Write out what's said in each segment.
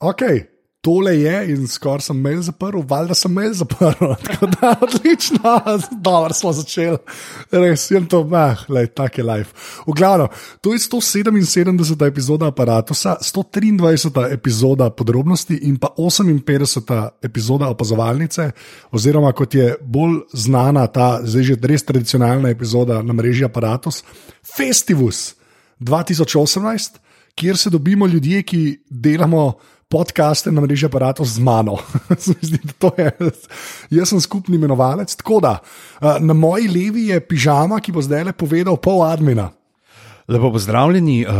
ok. Tole je in skoraj sem mail zaprl, valjda sem mail zaprl. Tako da, odlično, dobro smo začeli. Res, jem to, ah, lej, tak je life. V glavnem, to je 177. epizoda aparata, 123. epizoda podrobnosti in pa 58. epizoda opazovalnice, oziroma kot je bolj znana ta, zdaj že res tradicionalna epizoda na mreži Apparatus, Festivus 2018, kjer se dobimo ljudje, ki delamo podcaste na mreži aparatov z mano. Je, jaz sem skupni imenovalec. Tako da na moji levi je pižama, ki bo zdaj le povedal pol admina. Lepo pozdravljeni, uh,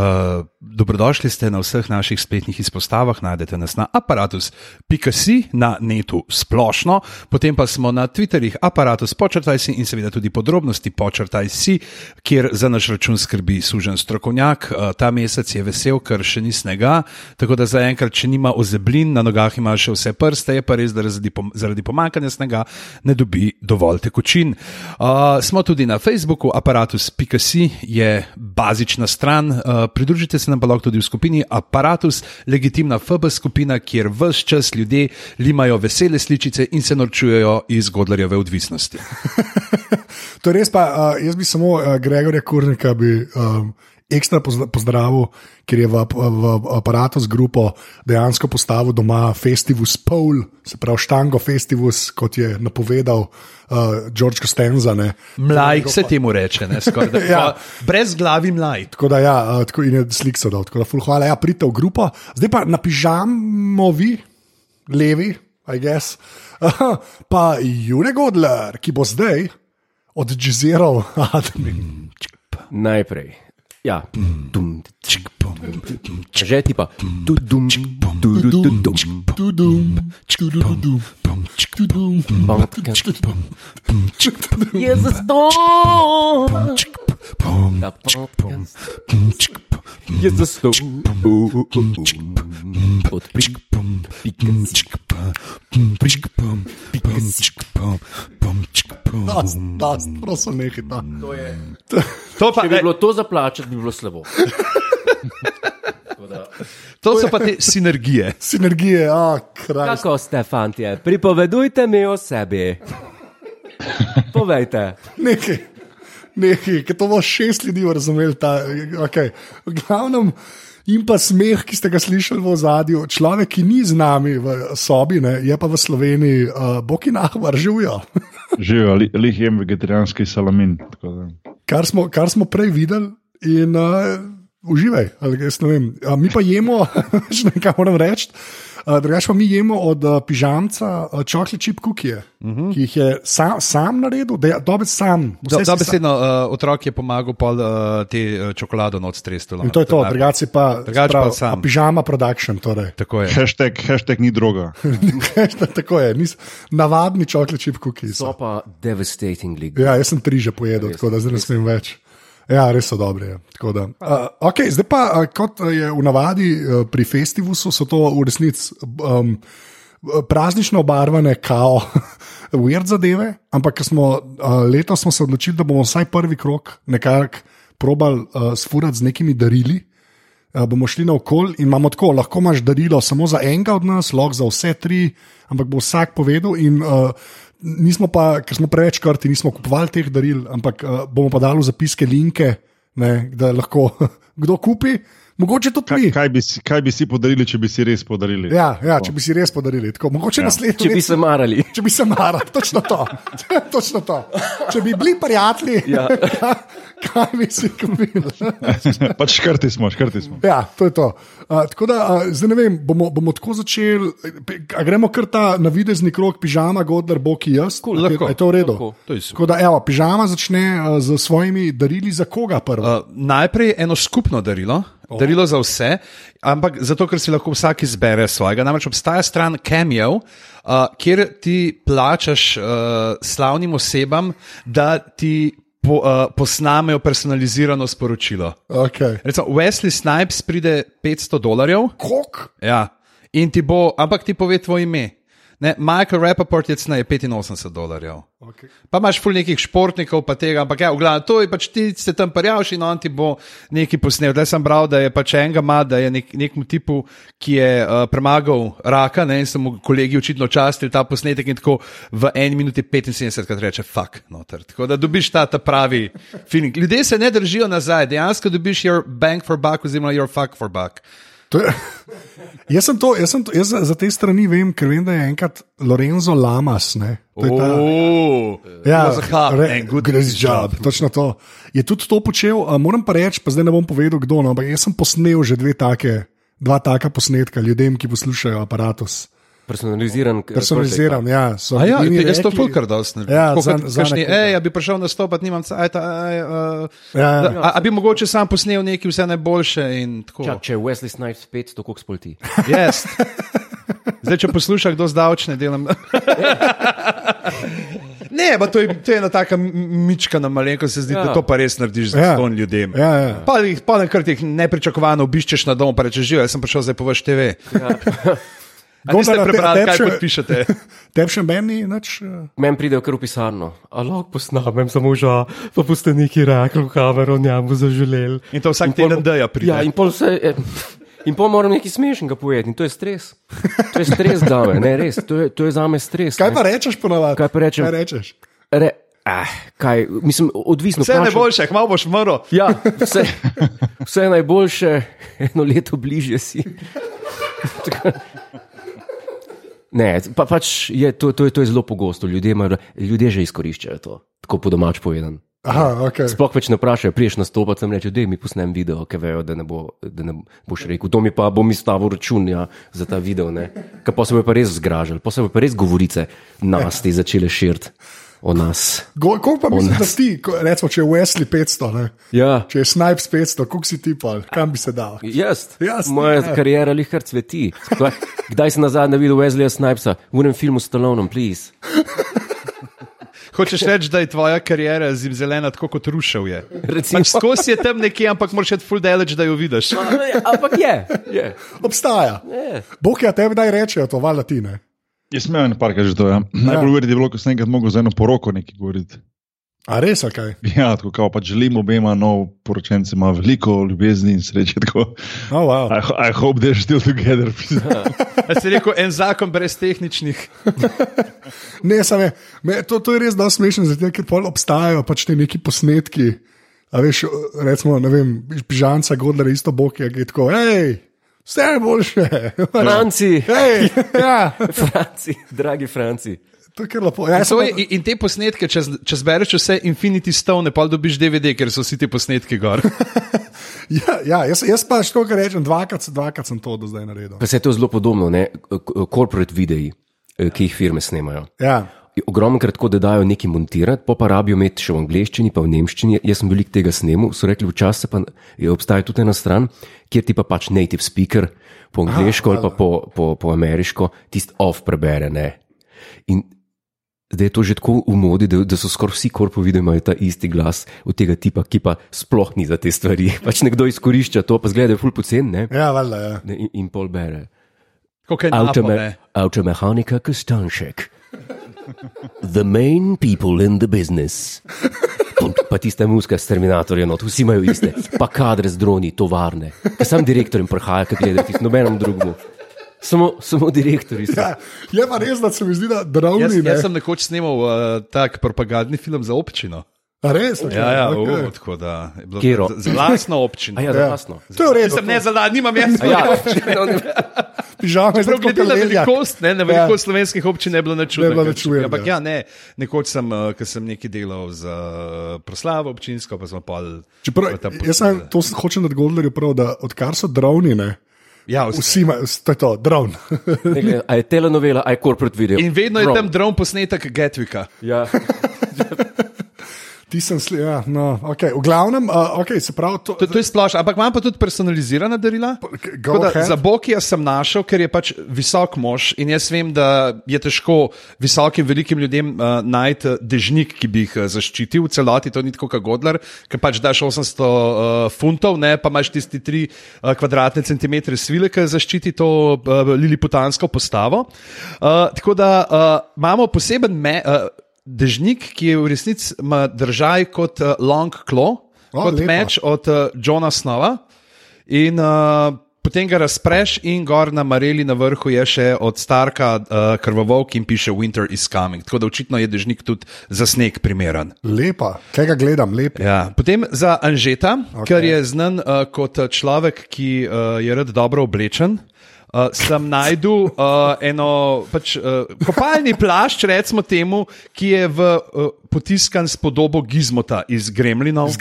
dobrodošli ste na vseh naših spletnih izpostavah. Najdete nas na aparatus.si, na netu splošno, potem pa smo na Twitterjih aparatus počrtaj si in seveda tudi podrobnosti počrtaj si, kjer za naš račun skrbi sužen strokovnjak. Uh, ta mesec je vesel, ker še ni snega, tako da zaenkrat, če nima ozeblin, na nogah ima še vse prste, je pa res, da zaradi, pom zaradi pomankanja snega ne dobi dovolj tekočin. Uh, smo tudi na Facebooku, aparatus.si je bazični bazična stran. Uh, pridružite se nam pa lahko tudi v skupini Apparatus, legitimna FB skupina, kjer vse čas ljudje limajo vesele sličice in se norčujejo iz Godlerjeve odvisnosti. to je res, pa uh, jaz bi samo uh, Gregorja Kurnika bi. Um, Ekstra pozdravil, ker je v, v, aparatu z grupo dejansko postavil doma Festivus Pol, se pravi Štango Festivus, kot je napovedal uh, George Costanza. Mlaj se temu reče, da, ja. brez glavi mlaj. Tako da, ja, uh, tako in je slik so dal, tako da, ful, hvala, ja, pridite v grupo. Zdaj pa napižamo vi, levi, I guess, uh, pa Jure Godler, ki bo zdaj odžiziral admin. Najprej. Ja, že ti pa. Tudum, tudum, tudum, tudum, Je za sto. Je za sto. Odpri. Prosim, nekaj. To je. To pa, Če bi bilo to za plačati, bi bilo slabo. To so pa te sinergije. Sinergije, a kraj. Kako ste, fanti? Pripovedujte mi o sebi. Povejte. Nekaj, nekaj, ki to bo šest ljudi razumeli. Ta, okay. V glavnem. In pa smeh, ki ste ga slišali v zadju, človek, ki ni z nami v sobi, ne, je pa v Sloveniji, uh, boki nahvar, živijo. živijo, li, lih jem vegetarijanski salamin. Kar smo, kar smo prej videli in uh, uživaj. Mi pa jemo, še nekaj moram reči. Uh, Drugač pa mi jemo od uh, pižamca uh, chocolate chip cookie, uh mhm. -huh. ki jih je sam, sam naredil, da je dober sam. Dobesedno uh, otrok je pomagal pol uh, te čokolado od strestola. In to je to, drugače pa, pa sam. Pižama production. Torej. Tako je. Hashtag, hashtag ni droga. tako je, nis, navadni chocolate chip cookie. So pa devastatingly. Ja, jaz sem tri že pojedel, tako da zdaj ne smem več. Ja, res so dobre. Uh, okay, zdaj pa, uh, kot je v navadi uh, pri festivalu, so to v resnici um, praznično obarvane, kao, weird zadeve. Ampak smo, uh, letos smo se odločili, da bomo vsaj prvi krok nekako probali uh, sfurati z nekimi darili. Uh, bomo šli na okol in imamo tako, lahko imaš darilo samo za enega od nas, lahko za vse tri, ampak bo vsak povedal. In, uh, nismo pa, ker smo preveč krti, nismo kupovali teh daril, ampak uh, bomo pa dali v zapiske linke, ne, da lahko kdo kupi. Mogoče to tudi. Kaj, kaj, kaj bi si podarili, če bi si res podarili? Ja, ja če bi si res podarili. Tako, mogoče ja. naslednjič. Če bi se marali. Če bi se marali, točno to. točno to. Če bi bili prijatelji, ja. kaj bi si kupili? pač škrti smo, škrti smo. Ja, to je to. Uh, tako da, uh, zdaj ne vem, bomo, bomo tako začeli. Gremo kar ta navidezni krok, pižama, godler, boki jaz. Cool, lahko, je to v redu? Tako da, evo, pižama začne uh, z svojimi darili za koga prvo? Uh, najprej eno skupno darilo. Oh. Darilo za vse, ampak zato, ker si lahko vsak izbere svojega. Namreč obstaja stran Cameo, uh, kjer ti plačaš uh, slavnim osebam, da ti po, uh, posnamejo personalizirano sporočilo. Okay. Recimo, Wesley Snipes pride 500 dolarjev. Kok? Ja. In ti bo, ampak ti pove tvoje ime. Ne, Michael Rappaport je cena 85 dolarjev. Okay. Pa imaš ful nekih športnikov, pa tega, ampak ja, v glavnem, to je pač ti se tam parjavš in on ti bo nekaj posnel. Zdaj sem bral, da je pač enega ima, da je nek, nekmu tipu, ki je uh, premagal raka, ne, in so mu kolegi očitno častili ta posnetek in tako v 1 minuti 75 krat reče fuck noter. Tako da dobiš ta, ta pravi feeling. Ljudje se ne držijo nazaj, dejansko dobiš your bang for buck oziroma your fuck for buck. To je, jaz sem to, jaz sem to, jaz za, te strani vem, ker vem, da je enkrat Lorenzo Lamas. Ne, to je ta, Oh, Ja, great job. Točno to. Je tudi to počel, a moram pa reči, pa zdaj ne bom povedal, kdo, no, ampak jaz sem posnel že dve take, dva taka posnetka ljudem, ki poslušajo aparatus. Personaliziran. Personaliziran, ja. so A ja, edini jaz to fulkar dosti. Ja, Tako za- kakšni. Ej, bi prišel nastopati, nimam cajta. Aj, uh, Ja, ja. a, a bi mogoče sam posnel nekaj vse najboljše in tako. Čak, če je Wesley Snipes 500, koliko spolti? Yes. Zdaj, če poslušaš, kdo zdavčne delam. Ne, pa to je, to je ena taka mička na malenko, se zdi, ja. Ja. da to pa res narediš za Ja. ston ljudem. Ja, ja. Pa jih pa enkrat jih nepričakovano obiščeš na dom, pa rečeš, živel, jaz sem prišel zdaj po vaš TV. A niste Gondar, a te- prebrali, kaj podpišete? Tebi še meni nič. eh, Meni pridejo kar v pisarno. A lahko posnamem samo moža, pa boste neki rekli v kamero, njam bo zaželel. In to vsak In pol- teden daja pride. Ja, in pol se. eh, In pa moram nekaj smešnega povedati, in to je stres. To je stres za me, ne res, to je, to je za me stres. Kaj ne. pa rečeš ponavadi? Kaj pa rečem? Kaj rečeš? Re, ah, kaj, mislim, odvisno. Vse vprašam- najboljše, kmalo boš mrl. Ja, vse, vse najboljše, eno leto bližje si. Ne, pa pač je, to, to, je, to je zelo pogosto. Ljudje, imajo, ljudje že izkoriščajo to, tako po domač povedan. Aha, okay. Sploh več ne vprašajo, priješ nastopati, sem reče, da mi posnem video, ker vejo, da ne, bo, da ne boš rekel. To mi pa bom izstavil račun ja, za ta video. Ker pa se bo pa res zgražali, pa se bo pa res govorice nas te začele širiti o nas. Koliko pa misliš, da si, ko- recimo, če je Wesley 500, ne? Ja. če je Snipes 500, koliko si ti pa, kam bi se dal? Jaz, Jaz, moja ja. karijera lihar cveti. Skaj, kdaj si nazadnje videl Wesleya Snipesa? V enem filmu s Stallonom, please. Hočeš reči, da je tvoja karijera zimzelena tako kot rušev je. Recimo. Pač skozi je tam nekje, ampak moraš iti full deleč, da jo vidiš. Ampak je. je. Obstaja. je. Bog je tebi naj rečejo to, valjda ti ne. Jaz sem imel nekaj že to. Ja. Najbolj verjetno je bilo, ko sem enkrat mogel za eno poroko nekaj govoriti. A res, ali kaj? Ja, tako kao pač želim obema nov poročencema veliko ljubezni in sreče. Tako. Oh, wow. I, I hope they're still together. A si rekel, en zakon brez tehničnih. Ne, same, me, to, to je res dosti smešno, zato ker pol obstajajo pač te neki posnetki. A veš, recimo, ne vem, pižanca, Godler, isto bok je, ki je tako, hej, vse je boljše. Franci, Hej, ja, Franci, dragi Franci. to je lepo. Ja, So, sem, in, in te posnetke, če, če zbereš vse Infinity Stone, pa dobiš DVD, ker so vsi ti posnetki gor. ja, ja, jaz, jaz pa što, kar rečem, dvakrat, dvakrat sem to do zdaj naredil. Pa se je to zelo podobno, ne? Corporate videi, eh, ki jih firme snemajo. Ja, Ogromno krat tako, da dajo nekaj montirati, pa pa rabijo imeti še v angleščini, pa v nemščini. Jaz sem velik tega snemal, so rekli, včasih pa je obstaja tudi ena stran, kjer ti pa pač native speaker po angliško ali pa po, po, po ameriško tisti off prebere. Ne? In zdaj je to že tako v modi, da, da so skoraj vsi korpovi, da imajo ta isti glas od tega tipa, ki pa sploh ni za te stvari. Pač nekdo izkorišča to, pa zgleda, da je ful pocen, ja, valjda, ja. In, in pol bere. Automechanika Kostanšek. The main people in the business. Pa- tiste muske s terminatorjem, no, vsi imajo iste, pa kadre z droni, tovarne. Ker sam direktor jim prihaja, kaj gledati, nobenemu drugemu. Samo, samo direktori so. Ja, je pa res, da se mi zdi, da Jaz, dravni. jaz sem nekoč snimal uh, tak propagandni film za občino. A res? Okay, Ja, ja, okay. okay. tako da je bilo Kjero? za, za lastno občino. A ja, Ja. jasno. To je v redu. Sem ne za lastno, nimam jaz. Ja, Pižama je zelo glede na velikost, ne, na velikost ja. slovenskih občin je bilo Ne bilo nič čudnega. Ampak ja, ne, nekoč sem, uh, ker sem nekaj delal za uh, proslavo občinsko, pa smo pol. Čeprav, jaz sem to hočem dati Godlerju prav, da odkar so dravni, ne, Ja, vsi. vsi imajo, to je to. Ne glede, A je telenovela, a je corporate video. In vedno je Prav. tam dron posnetek Getvika. Ja. Ti sem slišal, ja, no, okay. v glavnem, uh, okay, se pravi, to, To, to je splošno, ampak imam pa tudi personalizirana darila. da. Za Bokija sem našel, ker je pač visok mož in jaz vem, da je težko visokim, velikim ljudem uh, najti eh, dežnik, ki bi jih uh, zaščitil v celoti. To ni tako kot Godler, ker pač daš 800 uh, funtov, ne, pa imaš tisti 3 uh, kvadratne centimetre svile, ki zaščiti to uh, liliputansko postavo. Uh, tako da uh, imamo poseben me. Uh, Dežnik, ki je v resnici ima držaj kot uh, long claw, O, kot lepa. meč od uh, Johna Snova. In uh, potem ga razpreš, in gor na Mareli na vrhu je še od Starka uh, krvavok in piše Winter is coming. Tako da očitno je dežnik tudi za sneg primeren. lepa, kaj ga gledam, lep. je. Ja. Potem za Anžeta, Ok. okay. ker je znan uh, kot človek, ki uh, je rad dobro oblečen. Uh, sem najdel uh, eno pač, uh, kopalni plašč, recimo temu, ki je v, uh, potiskan s podobo Gizmota iz Gremlinov.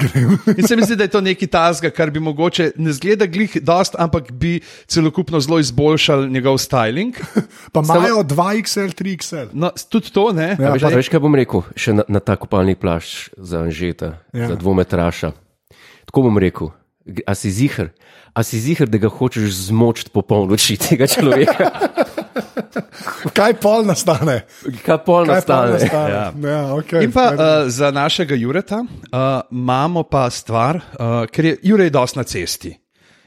In se mi zdi, da je to nekaj tasga, kar bi mogoče ne zgleda glih dost, ampak bi celokupno zelo izboljšal njegov styling. Pa imajo 2XL, 3XL. No, tudi to ne. Ja, veš, Pa, veš, kaj bom rekel, še na, na ta kopalni plašč za Anžeta, Ja. za dvometraša. Tako bom rekel, a si zihar, a si zihar, da ga hočeš zmočiti po polnoči tega človeka. Kaj pol nastane? Kaj pol Kaj pol nastane? nastane? Ja. Ja, okay. In pa uh, za našega Jureta uh, imamo pa stvar, uh, ker je Jurej dosti na cesti.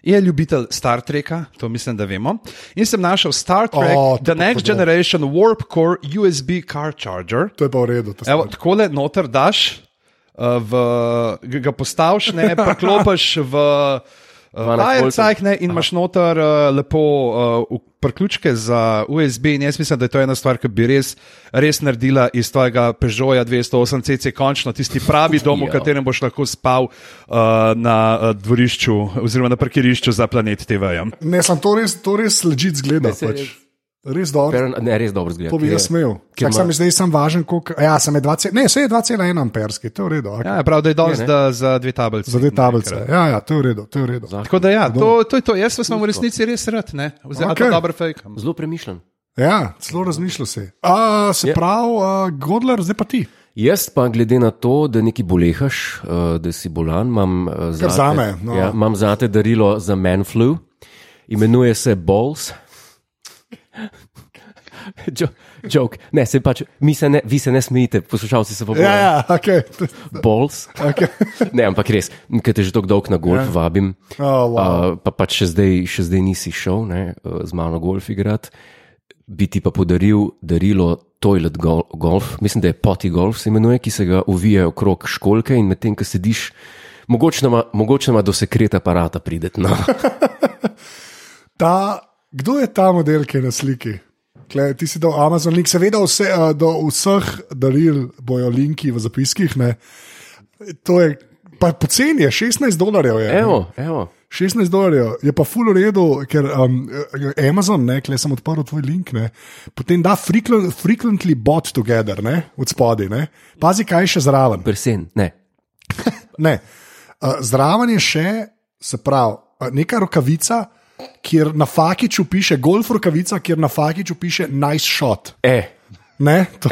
Je ljubitelj Star Treka, to mislim, da vemo. In sem našel Star Trek, O, to The Next hudo. Generation Warp Core USB Car Charger. To je pa v redu. to Evo, stvar. takole noter daš, v, ga- postaviš, ne pa klopiš v 12 Firecajk ne, in imaš noter uh, lepo uh, priključke za USB. In jaz mislim, da je to ena stvar, ki bi res, res naredila iz tvojega Peugeota 208 CC končno tisti pravi dom, v Ja. katerem boš lahko spal uh, na uh, dvorišču oziroma na parkirišču za planet TV-jem. Ne, sem to res, to res ležit zgleda. se Pač. Res dobro. Per, ne, res dobro zgleda. To bi jaz smel. Ker ima- sem zdaj sem važen, koliko. Ja, sem je 2, ne, se je 2,1 amperski, to je v redu. Okay. Ja, prav, da je da za dve tablice. Za te tablice. Ja, ja, to je v redu. To je v redu. Tako da ja, to, to je to. Jaz imam v resnici res rad, ne? Oziroma, okay. dobro fejkam. Zelo premišljen. Ja, celo razmišljal si. A, se Ja. pravi, uh, Godler, zdaj pa ti. Jaz pa glede na to, da neki bolehaš, uh, da si bolan, imam uh, zate, zame, no. ja, imam zate darilo za manflu, imenuje se Balls. Jo- Joke. Ne, se pač, se ne, vi se ne smejite, poslušalci se bojijo. Ja, ja, ok. Balls. okay. Ne, ampak res, ker te že tako dolgo na golf ja. vabim, Oh, wow. uh, pa pač še zdaj, še zdaj nisi šel ne, uh, z mano golf igrati, bi ti pa podaril darilo Toilet gol Golf, mislim, da je poti golf se imenuje, ki se ga uvijajo okrog školke in medtem, ko sediš, mogoče nama do sekret aparata prideti. No. Ta, kdo je ta model, ki je na sliki? Kle, ti si dal Amazon link, seveda vse, uh, do vseh daril bojo linki v zapiskih. Ne. To je, pa poceni je, 16 dolarjev je. Evo, evo. 16 dolarjev je pa full redu, ker um, Amazon, ne, kle sem odprl tvoj link, ne, potem da frequent, frequently bought together, ne, od spodaj, ne. Pazi, kaj je še zraven. Prsen, ne. Ne. Uh, zraven je še, se pravi, uh, neka rokavica, kjer na fakiču piše, golf rokavica, kjer na fakiču piše nice shot. E, Ne, to,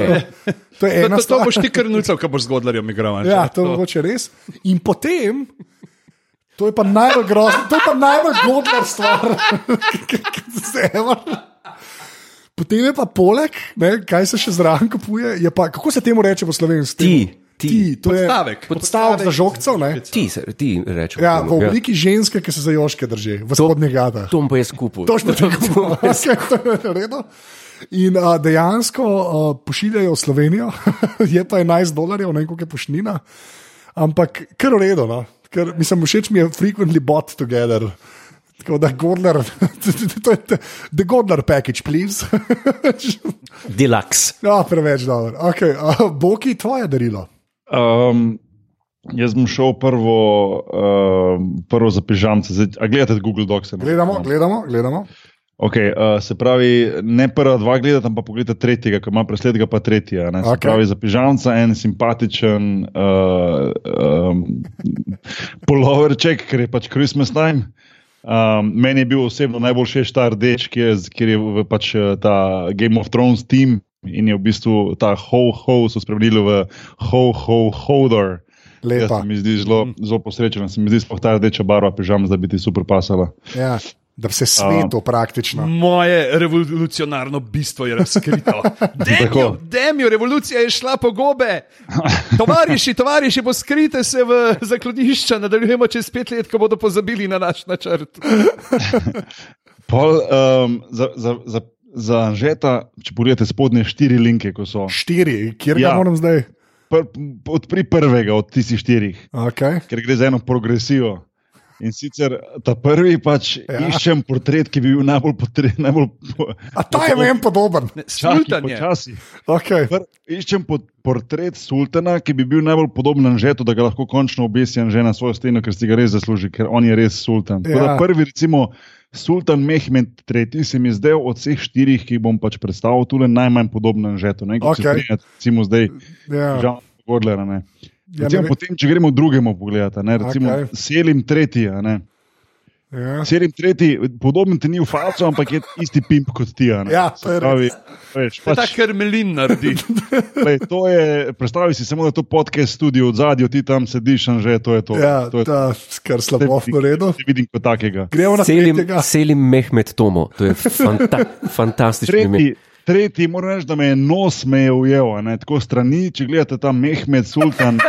to je ena to, boš ti nucal, ko boš z Godlerjem igral. a ne? Ja, to je mogoče res. In potem, to je pa najbolj grozno, to je pa najbolj godna stvar, ki se je Potem je pa poleg, ne, kaj se še zraven kupuje. je Pa, kako se temu reče po slovenski? Ti, ti. to je Podstavek. Podstavek za žogcev. ne. ti, ti rečeš. Ja, v obliki ženske, ki se za joške drži, v spodnjih gatah. To bom pa jaz kupil. Točno tako. To je v redu. In uh, dejansko uh, pošiljajo v Slovenijo, je pa 11 dolarjev, ne koliko je poštnina, ampak kar v redu. No? Ker, mislim, všeč mi je frequently bought together. Tako da, Gordler, to je the Gordler package, please. Deluxe. ja, preveč dobro. Okay, uh, Boki, tvoje darilo. Um, jaz bom šel prvo, uh, prvo za pižamce. Zdaj, a gledate Google Docs? Gledamo, gledamo, gledamo. Okay, uh, se pravi, ne prva dva gledata, ampak pogledajte tretjega, ki ima preslednega, pa tretjega. Ne? Se okay. pravi, za pižamca en simpatičen uh, um, poloverček, ker je pač Christmas time. Um, meni je bil osebno najbolj všeč ta rdeč, ki je, ker je pač eh, ta Game of Thrones team in je v bistvu ta ho-ho so spremenili v ho-ho-hodor. Lepa. Ja, se mi zdi zelo, zelo posrečena, se mi zdi sploh ta rdeča barva pižama, da bi ti super pasala. Ja, da se svetu praktično. Moje revolucionarno bistvo je razkrito. Demjo, Tako. demjo, revolucija je šla po gobe. Tovariši, tovariši, poskrite se v zaklonišča, nadaljujemo čez pet let, ko bodo pozabili na naš načrt. Pol, um, za, za, za, za Anžeta, če pogledate spodnje štiri linke, ko so. Štiri, kjer ga Ja. moram zdaj? Pr, odpri prvega od tistih štirih, Okay. ker gre za eno progresijo. In sicer ta prvi pač Ja. ja. iščem portret, ki bi bil najbolj potreben. Najbolj po, A ta je meni podoben. Sultan je. Okay. Pr, iščem pot, portret sultana, ki bi bil najbolj podoben Anžetu, da ga lahko končno obesi Anže na svojo steno, ker si ga res zasluži, ker on je res sultan. Tako Ja. da Prvi, recimo, sultan Mehmed III. se mi je zdel od vseh štirih, ki jih bom pač predstavil, tule najmanj podoben Anžetu. Ne, se strinjate, recimo zdaj, Ja. žal, Godlera. Ne. Ja, Recimo, ne- potem, če gremo drugemu pogledati, ne, recimo okay. Selim a Ne. Ja. Selim III. podoben ti ni v facu, ampak je isti pimp kot ti. a ne. Ja, to je pravi, veš, Ta pač, krmelin naredi. lej, to je, predstavljaj si samo, da je to podcast studio od zadja, ti tam sediš in že to je to. Ja, to je, ta, kar slabo v redu. Te vidim kot takega. Gremo na Selim, tretjega. Selim Mehmed Tomo, to je fanta, fantastično ime. Tretji, tretji, moram reči, da me je nos me je ujel, a ne, tako strani, če gledate tam Mehmed Sultan.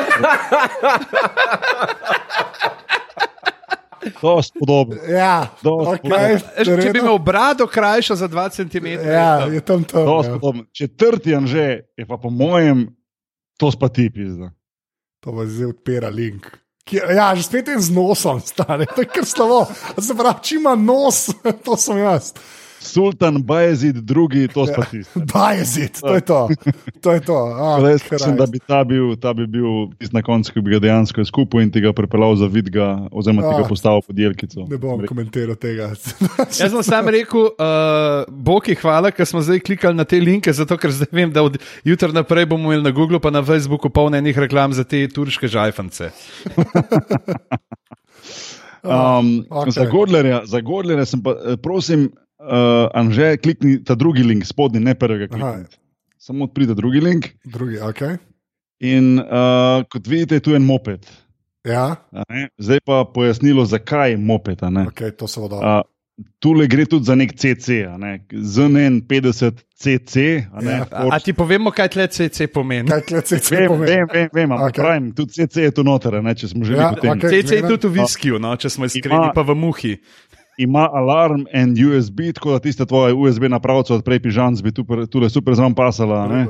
To je podobno. Ja, Dosti okay, Eš, Če bi imel brado krajšo za 2 cm. Ja, je tam to. Dosti Ja. podobno. Četrti anže je pa po mojem, to spa ti pizda. To pa zdaj odpira link. Ja, že spet je z nosom, stane, to je kar slabo. Se pravi, če ima nos, to sem jaz. Sultan Bajezid II, to spa ti. Bajezid, to je to. To je to. A, Tako da Jaz mislim, da bi ta bil, ta bi bil tisti na koncu, ki bi ga dejansko skupil in ti ga pripeljal za vidga, oziroma ti Ah. ga postavil pod jelkico. Ne bom komentiral tega. Jaz sem sam rekel, uh, Boki, hvala, ker smo zdaj klikali na te linke, zato ker zdaj vem, da od jutra naprej bomo imeli na Googlu pa na Facebooku polno enih reklam za te turške žajfance. Um, okay. Za Godlerja, za Godlerja sem pa, eh, prosim, uh, Anže, klikni ta drugi link, spodnji, ne prvega. Samo odprite drugi link. Drugi, ok. In uh, kot vidite, je tu en moped. Ja, a ne. Zdaj pa pojasnilo, zakaj moped. a ne. ok, to se vodo. Uh, Tule gre tudi za nek CC, a ne. ZN50 CC. a ne, Ja. A, a ti povemo, kaj tle CC pomeni? Kaj klece se Vem, pomeni? vem, vem, vem okay. pravim, tudi CC je tu noter, a ne, če smo že Ja, ja, v tem. okej. CC je tudi v viskiju, no, če smo iskreni, Ima- pa v muhi. Ima alarm in USB, tako da tiste tvoje USB napravce odprej pižam, bi tu tule super zraven pasala. a ne.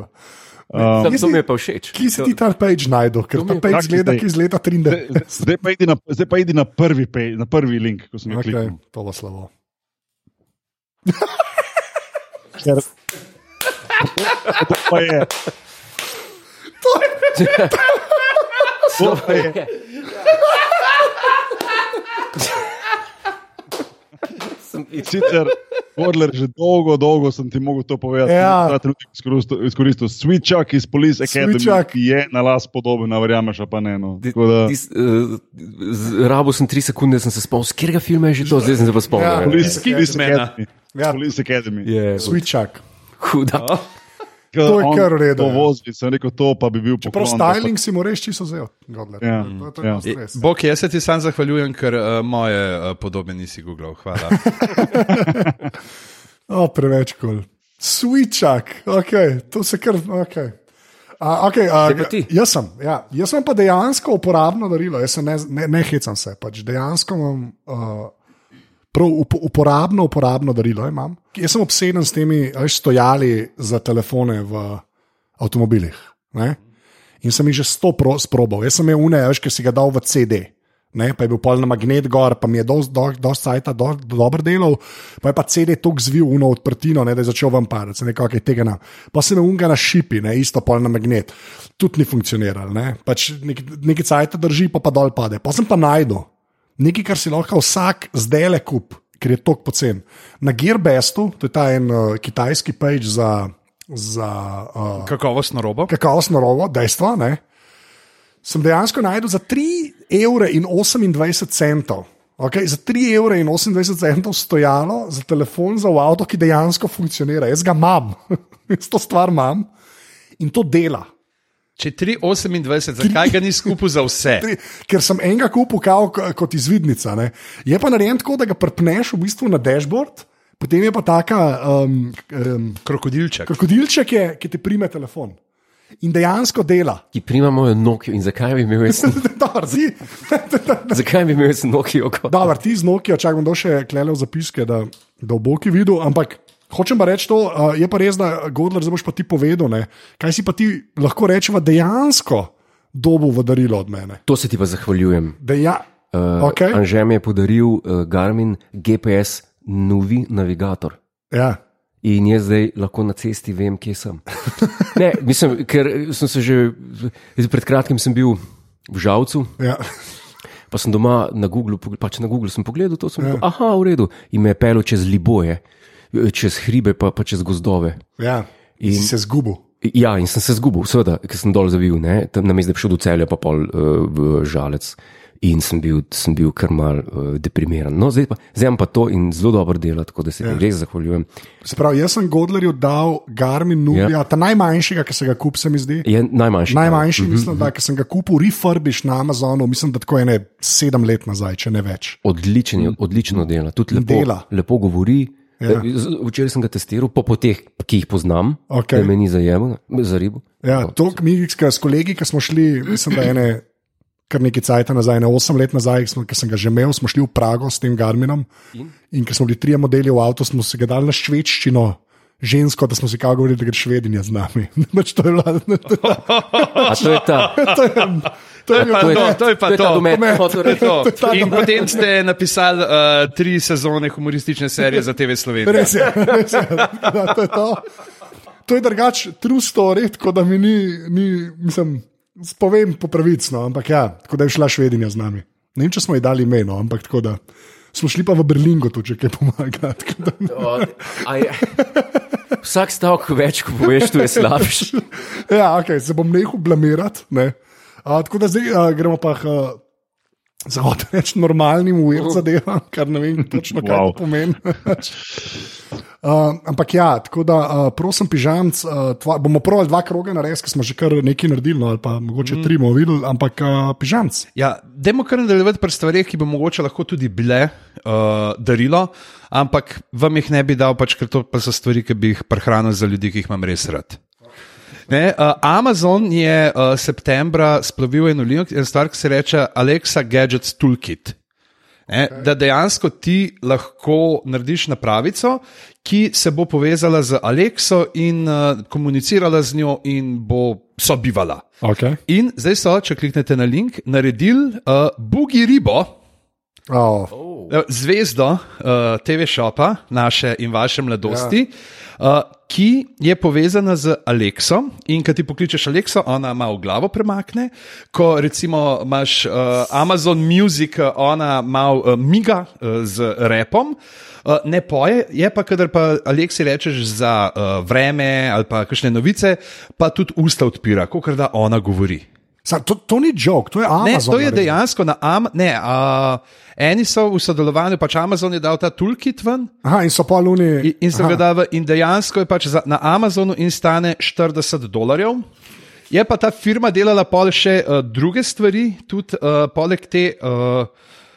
Um, To, to mi je pa všeč. Kje si ti ta page najdel? Ker To ta je- page zgleda, zdaj. iz leta Zdaj, 93. zdaj, pa idi na, zdaj pa idi na prvi, pej, na prvi link, ko sem ga Okay, kliknil. to bo slabo. Ker, to pa je. To pa je. Sicer, Podler, že dolgo, dolgo sem ti mogel to povedati. Ja. Ta trenutek izkoristil- izkoristil. Switchak iz Police Academy Switchak. ki je na las podoben, verjameš, pa ne. No. Tako Da, Tis, uh, rabo sem tri sekunde, sem se spomnil, z katerega filma je že to, zdaj sem se pa spomnil. Ja. Ja. Police, Iz Police Kingsmana. Academy. Ja. Police Academy. Je Switchak. huda. Ko To je kar redu, To ja. sem rekel, to pa bi bil Prav poklon, pa styling si mu res čisto vzel. Godler. Ja, To to je ja. pa stres. Bog, jaz se ti sam zahvaljujem, ker uh, moje uh, podobe nisi googlal. Hvala. O, preveč kul. Cool. Switchak, okay, to se kar. Okay. A, okay, pa ti. jaz sem, ja, jaz sem pa dejansko uporabno darilo, jaz se ne, ne, ne hecam se, pač dejansko imam uh, prav up, uporabno, uporabno darilo. Imam. Jaz sem obseden s temi veš, stojali za telefone v avtomobilih. Ne? In sem jih že sto pro, sprobal. Jaz sem imel une, veš, ki si ga dal v CD. Ne, pa je bil pol na magnet gor, pa mi je dosti do, do do, do, dobro delal, pa je pa CD tako zvil uno odprtino, ne, da je začel vam padati, se nekako je tega na. Pa sem imel unga na šipi, ne, isto pol na magnet, tudi ni funkcioniral, ne, pač nek, nekaj cajta drži, pa pa dol pade. Pa sem pa najdel nekaj, kar si lahko vsak zdaj le kup, ker je tok pocen. Na Gearbestu, to je ta en uh, kitajski page za, za uh, Kakovostno robo. kakovostno rovo, dejstvo, ne, sem dejansko najdel za 3,28 evra. Okay, za 3,28 evra stojalo za telefon za avto, ki dejansko funkcionira. Jaz ga imam, jaz to stvar imam in to dela. Če 3,28, zakaj ga ni skupaj za vse? Tri, ker sem enega kupil kao, kot izvidnica. Ne. Je pa narejen tako, da ga prpneš v bistvu na dashboard, potem je pa taka um, um, Krokodilček. krokodilček, je, ki ti prime telefon. In dejansko dela. Ki prima mojo Nokio in zakaj bi imel jaz, ti, zakaj bi imel jaz Nokio? kot- dobar, ti z Nokia, čakaj, bom dal še klele v zapiske, da, da v boki videl. Ampak hočem pa reči to, uh, je pa res, da Godler, zdaj boš pa ti povedal, ne, kaj si pa ti lahko rečeva dejansko dobu v darilo od mene. To se ti pa zahvaljujem. Deja, Uh, Okej. Anže mi je podaril uh, Garmin GPS novi navigator. ja. In jaz zdaj lahko na cesti vem, kje sem. Ne, mislim, ker sem se že pred kratkim bil v Žavcu, Ja. pa sem doma na Googlu, pog- pač na Googlu sem pogledal to, sem rekel, aha, v redu, in me je pelil čez Liboje, čez hribe, pa, pa čez gozdove. Ja, in si se zgubil. Ja, in sem se zgubil, seveda, ker sem dol zavil, ne, tam na mestu, da bi šel do celja, pa pol uh, v žalec. In sem bil, sem bil kar mal uh, deprimiran. No, zdaj pa, zdaj pa to in zelo dobro dela, tako da se ti res zahvaljujem. Se pravi, jaz sem Godlerju dal Garmin Nubia, ja. ta najmanjšega, ki se ga kup, se mi zdi. Je najmanjši. Najmanjši, mislim, da ki sem ga kupil, refurbish na Amazonu, mislim, da tako je ne sedem let nazaj, če ne več. Odličen, odlično dela, tudi lepo, Dela. lepo govori. Ja. Z- Včeraj sem ga testiral po poteh, ki jih poznam, Okej. da me ni zajemo, za ribo. Ja, to, mi s kolegi, ki smo šli, mislim, da ene. Kar nekaj časa nazaj, ne osem let nazaj, ki sem ga že imel, smo šli v Prago s tem Garminom. In, in ker smo bili trije modeli v avtu, smo se ga dali na švedščino, žensko, da smo si kao govorili, da gre švedinja z nami. To je bila, A to je ta. to je, to je bil Pa To je, to, to je pa to je to. domet. To je to. To je ta In potem ste napisali uh, tri sezone humoristične serije za TV Slovenija. Res je, res je. Da, to je to. To je drugače true story, tako da mi ni, ni mislim, spovem po pravicno, ampak ja, tako da je šla švedinja z nami. Ne vem, če smo ji dali ime, no, ampak tako da. Smo šli pa v Berlingo, tu če kaj pomaga. tako da- O, a je- Vsak stavek več, ko poveš, tu je slabši. Ja, ok, se bom nehal blamirati. Ne. A, tako da zdaj a, gremo pa. A, Zahod reči normalnim ujem zadeva, kar ne vem točno, kaj Wow. to pomeni. Uh, ampak ja, tako da uh, prosim, pižamc, uh, tva, bomo pravili dva kroga na res, ker smo že kar nekaj naredili, no, ali pa mogoče mm. tri bomo videli, ampak uh, pižamc. Ja, Dajmo kar nadaljevati pri stvareh, ki bi mogoče lahko tudi bile uh, darilo, ampak vam jih ne bi dal, pač, ker to pa so stvari, ki bi jih prehranil za ljudi, ki jih imam res rad. Ne, uh, Amazon je uh, septembra splovil eno link, eno stvar, ki se reče Alexa Gadgets Toolkit. Ne, okay. Da dejansko ti lahko narediš napravico, ki se bo povezala z Alexo in uh, komunicirala z njo, in bo sobivala. Okay. In zdaj so, če kliknete na link, naredili uh, Bugi Ribo, Oh. zvezdo uh, TV šopa naše in vaše mladosti. Uh, ki je povezana z Alexo, in ko ti pokličeš Alexo, ona malo glavo premakne. Ko recimo imaš uh, Amazon Music, uh, ona malo uh, miga uh, z repom. Uh, ne poje, je pa, kadar pa Aleksi rečeš za uh, vreme ali pa kakšne novice, pa tudi usta odpira, kot da ona govori. Sa, to, to ni jok, to je Amazon. Ne, to je naredil. dejansko na Amazonu. Eni so v sodelovanju, pač Amazon je dal ta toolkit ven Aha, in so pa luni. in, in dali, in dejansko je pač za, na Amazonu in stane 40 dolarjev. Je pa ta firma delala pol še uh, druge stvari, tudi uh, poleg te uh,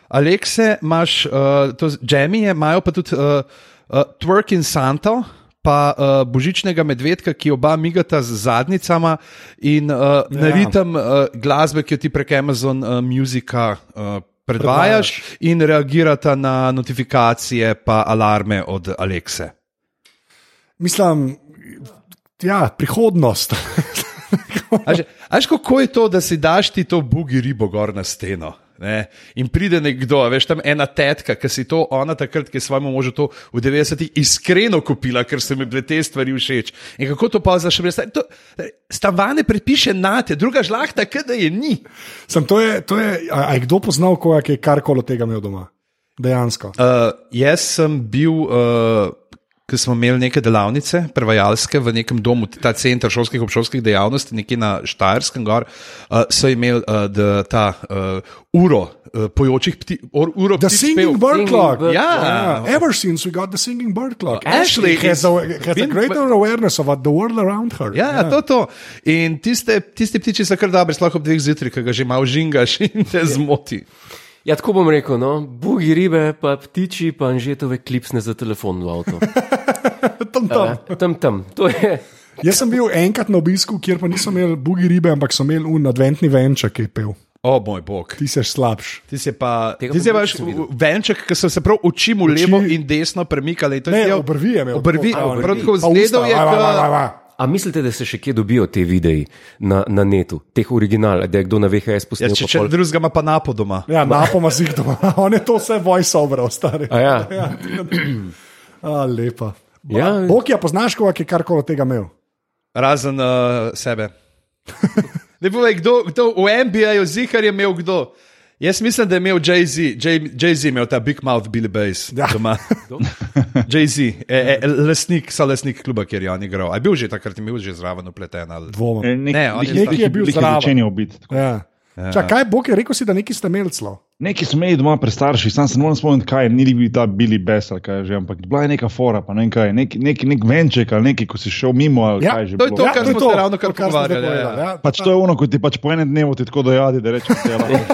Alexe, imaš uh, to Jamie, imajo pa tudi uh, uh, Twerk in Santo. Pa uh, božičnega medvedka, ki oba migata z zadnjicama, in uh, ja. na ritem uh, glasbe, ki jo ti prek Amazon uh, Musica uh, predvajaš, in reagirata na notifikacije pa alarme od Alexe. Mislim, ja, prihodnost. Až kako je to, da si daš ti to bugi ribo gor na steno? Ne? In pride nekdo, veš tam ena tetka, ki si to ona takrat, ki je svojemu možu to v 90-ih iskreno kupila, ker so mi bile te stvari všeč. In kako to pa zašel? Stavane predpiše na te, druga žlahta, kada je ni. Sem, to je, to je, a, a je kdo poznal ki je karkoli od tega imel doma? Dejansko. Uh, jaz sem bil uh, ko smo imeli neke delavnice, prevajalske v nekem domu, ta center šolskih obšolskih dejavnosti, nekje na Štajerskem, gor, uh, so imeli uh, da, ta uh, uro uh, pojočih ptic, uro The ptic singing pev. bird Singing clock. bird Ja. Yeah, ever since we got the singing bird clock. Ashley has is- a, has a been- greater awareness of the world around her. Ja, ja, to, to. In tiste, tiste ptiči so kar dobre, sploh ob dveh zjutraj, ki ga že malo žingaš in te zmoti. Ja, tako bom rekel, no, bugi ribe, pa ptiči, pa anžetove klipsne za telefon v avtu. Tam, tam. Ja, tam, tam. To je. Jaz sem bil enkrat na obisku, kjer pa niso imeli bugi ribe, ampak so imeli un adventni venček, ki je pel. O moj bog. Ti si slabš. Ti si pa, Tega ti si pa paš nisem videl. venček, ki so se prav oči mu levo in desno premikali. To je Ne, zdel- obrvi je imel. Obrvi, tako, a, prav tako pa zgledal usta, je, va, A mislite, da se še kje dobijo te videi na, na netu, teh original, da je kdo na VHS Ja, posnel? če pa če pol- drugega ima pa napo doma. Ja, napoma si jih doma. On je to vse voice-over, stari. A ja. ja. A, lepa. Ja. Bog je, poznaš koga, ki je karkoli tega imel? Razen uh, sebe. Ne povej, kdo, kdo v NBA-ju zihar je imel kdo. Jaz mislim, da je imel Jay-Z, Jay- Jay-Z imel ta Big Mouth Billy Bass Ja. doma. Jay-Z, e, e, lesnik, so lesnik kluba, kjer je on igral. A je bil že takrat, je bil že zraven upleten. Ali... Dvomim. E, nek- Ne, on je nek- Nekaj je bil nek- zraven. začenjal biti. tako. Ja. Čak, kaj Bog je rekel, si, da neki ste imeli celo? Neki smo imeli doma pri starših, sam se ne morem spomniti, kaj je, ni bil ta Billy Bess ali kaj že, ampak bila je neka fora, pa ne vem kaj, nek, nek, nek venček ali nekaj, ko si šel mimo ali Ja, kaj že. to je bilo. to, Ja, kar to je smo to, se ravno kar pogovarjali, ja, ja. ja. Pač to je ono, ko ti pač po enem dnevu ti tako dojadi, da rečeš, da je lahko.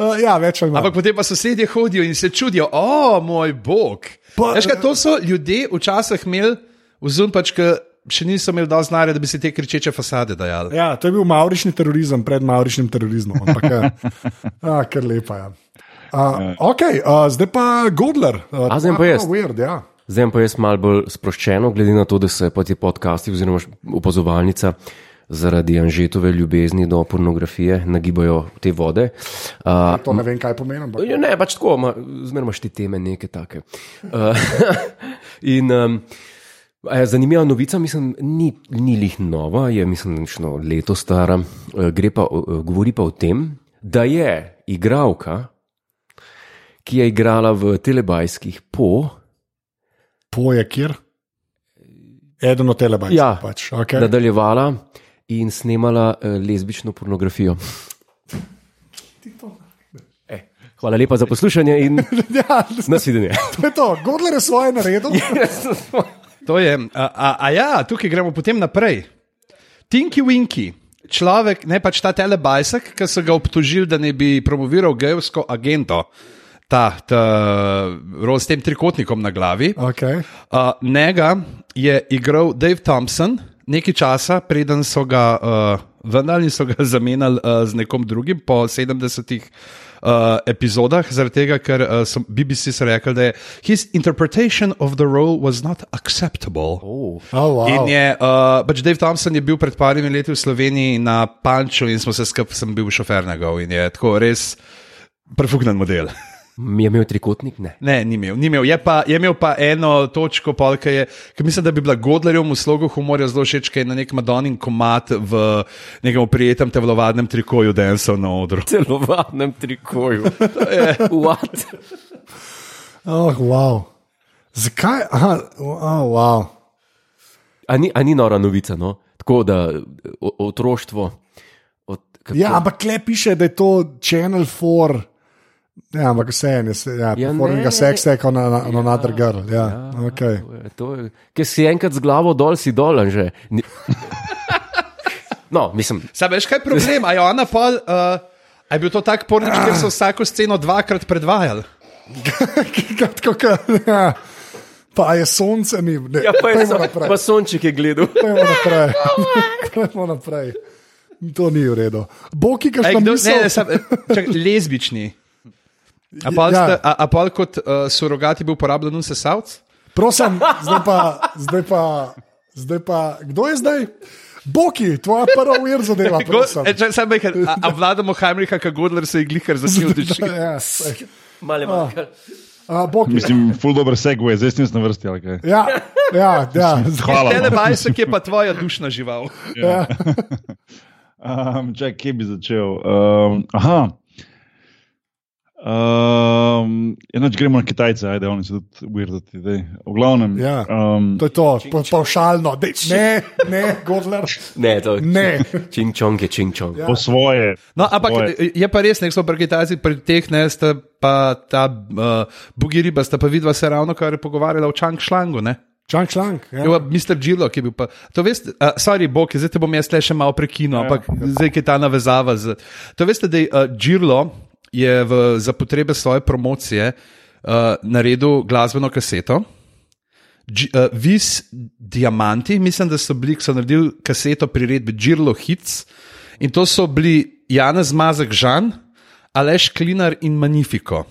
Uh, ja, več ali manj. Ampak potem pa sosedje hodijo in se čudijo, o moj bog. Pa- Veš, kaj, to so ljudje včasih imeli, vzum pač, ki še niso imeli dovolj znanja, da bi si te kričeče fasade dajali. Ja, to je bil maurični terorizem pred mauričnim terorizmom. Ampak, ja. A, kar lepa je. Ja. Uh, okay, uh, zdaj pa Godler. Uh, A, zdaj pa jaz. Weird, ja. Zdaj pa jaz malo bolj sproščeno, glede na to, da se pa ti podcasti oziroma opazovalnica zaradi anžetove ljubezni do pornografije nagibajo te vode. Uh, To ne vem, kaj pomeni. ampak- ne, pač tako, zmeraj imaš te teme, neke take. Uh, in um, zanimiva novica, mislim, ni, ni lih nova, je mislim, nično leto stara. Uh, gre pa, uh, govori pa o tem, da je igralka, ki je igrala v telebajskih po, Poje kjer? Eden od telebajcev. ja, pač. okay. nadaljevala in snemala uh, lezbično pornografijo. Hvala lepa za poslušanje in ja, nasvidenje. to je to. Godler je svoje naredil. To je, a, a, a ja, tukaj gremo potem naprej. Tinky Winky, človek, ne pač ta telebajsek, ki so ga obtožili, da ne bi promoviral gejovsko agento, ta, ta rol s tem trikotnikom na glavi. Okay. Uh, njega je igral Dave Thompson nekaj časa, preden so ga uh, vendar in so ga zamenjali uh, z nekom drugim po 70-ih. Uh, epizodah, zaradi tega, ker uh, so BBC so rekli, da je his interpretation of the role was not acceptable. Oh. Oh, wow. In je, uh, pač Dave Thompson je bil pred parimi leti v Sloveniji na Panču in smo se skupaj, sem bil šofer njegov in je tako res prefugnen model. Mi je imel trikotnik? Ne. Ne, ni imel. Ni imel. Je, pa, je imel pa eno točko, pol, ki je, ki mislim, da bi bila Godlerjev v slogu humorja zelo všeč, ki je na nek Madonin komat v nekem prijetnem telovadnem trikoju densal na odru. Celovadnem trikoju. What? Oh, wow. Zakaj? Aha, oh, wow. A ni, a ni nora novica, no? Tako da o, otroštvo. Od, kako- Ja, ampak kle piše, da je to Channel 4. Ja, ampak vse je, ja, Ja, ja ne, ne, seksa je kot na, na, na another girl. Ja, ja, okay. To je- ker si enkrat z glavo dol, si dol, že. No, mislim, Sam veš, kaj je problem? A je ona pol, uh, a je bil to tak pornič, ker so vsako sceno dvakrat predvajali? Tako, ka, ja. Pa je sonce, ni. Ne, ja, pa je Pojdimo so, naprej. pa sonček je gledal. Pojdimo naprej. Pojdimo naprej. To ni v redu. Boki, kaj še misel? ne, ne, sam, čak, lezbični. A pol, Ja. ja. a, a pol kot uh, surogati bil uporabljen vse savc? Prosim, zdaj pa, zdaj pa, zdaj pa, kdo je zdaj? Boki, tvoja prva ujer zadeva. Go, prosim. e, čak, sam nekaj, a, a vladamo Heimricha, kot Godler se je glihar začel tiči. Ja, saj. Male manjka. A, Boki. Mislim, full dobro seguje, zdaj si na vrsti. kaj? Ja, ja, ja. Hvala. Telebajsek je pa tvoja dušna žival. ja. Um, čak, kje bi začel? Um, aha. Um, Enač gremo na Kitajce, ajde, oni so tudi weirdati. daj. V glavnem. Ja. Um, To je to, pa, pavšalno. Dej, ne, ne, Godler. Ne, to Ne. Čing čong je čing čong. Ja. po svoje. No, ampak Svoje. je pa res, nek so pri Kitajcih, pri teh ne, sta pa ta uh, Bugi riba, sta pa vidva se ravno kar je pogovarjala o Čang Šlangu. Ne? Čang šlang. Ja. Ja. Mr. Džilo, ki je bil pa. To veste, uh, sorry, Bog, zdaj te bom jaz le še malo prekinil, Ja. ampak zdaj je ta navezava. Z, to veste, da je uh, Džilo je v, za potrebe svoje promocije uh, naredil glasbeno kaseto. Uh, Vis Diamanti, mislim, da so bili, ki so naredili kaseto priredbe Džirlo Hits in to so bili Janez Mazek Žan, Aleš Klinar in Magnifico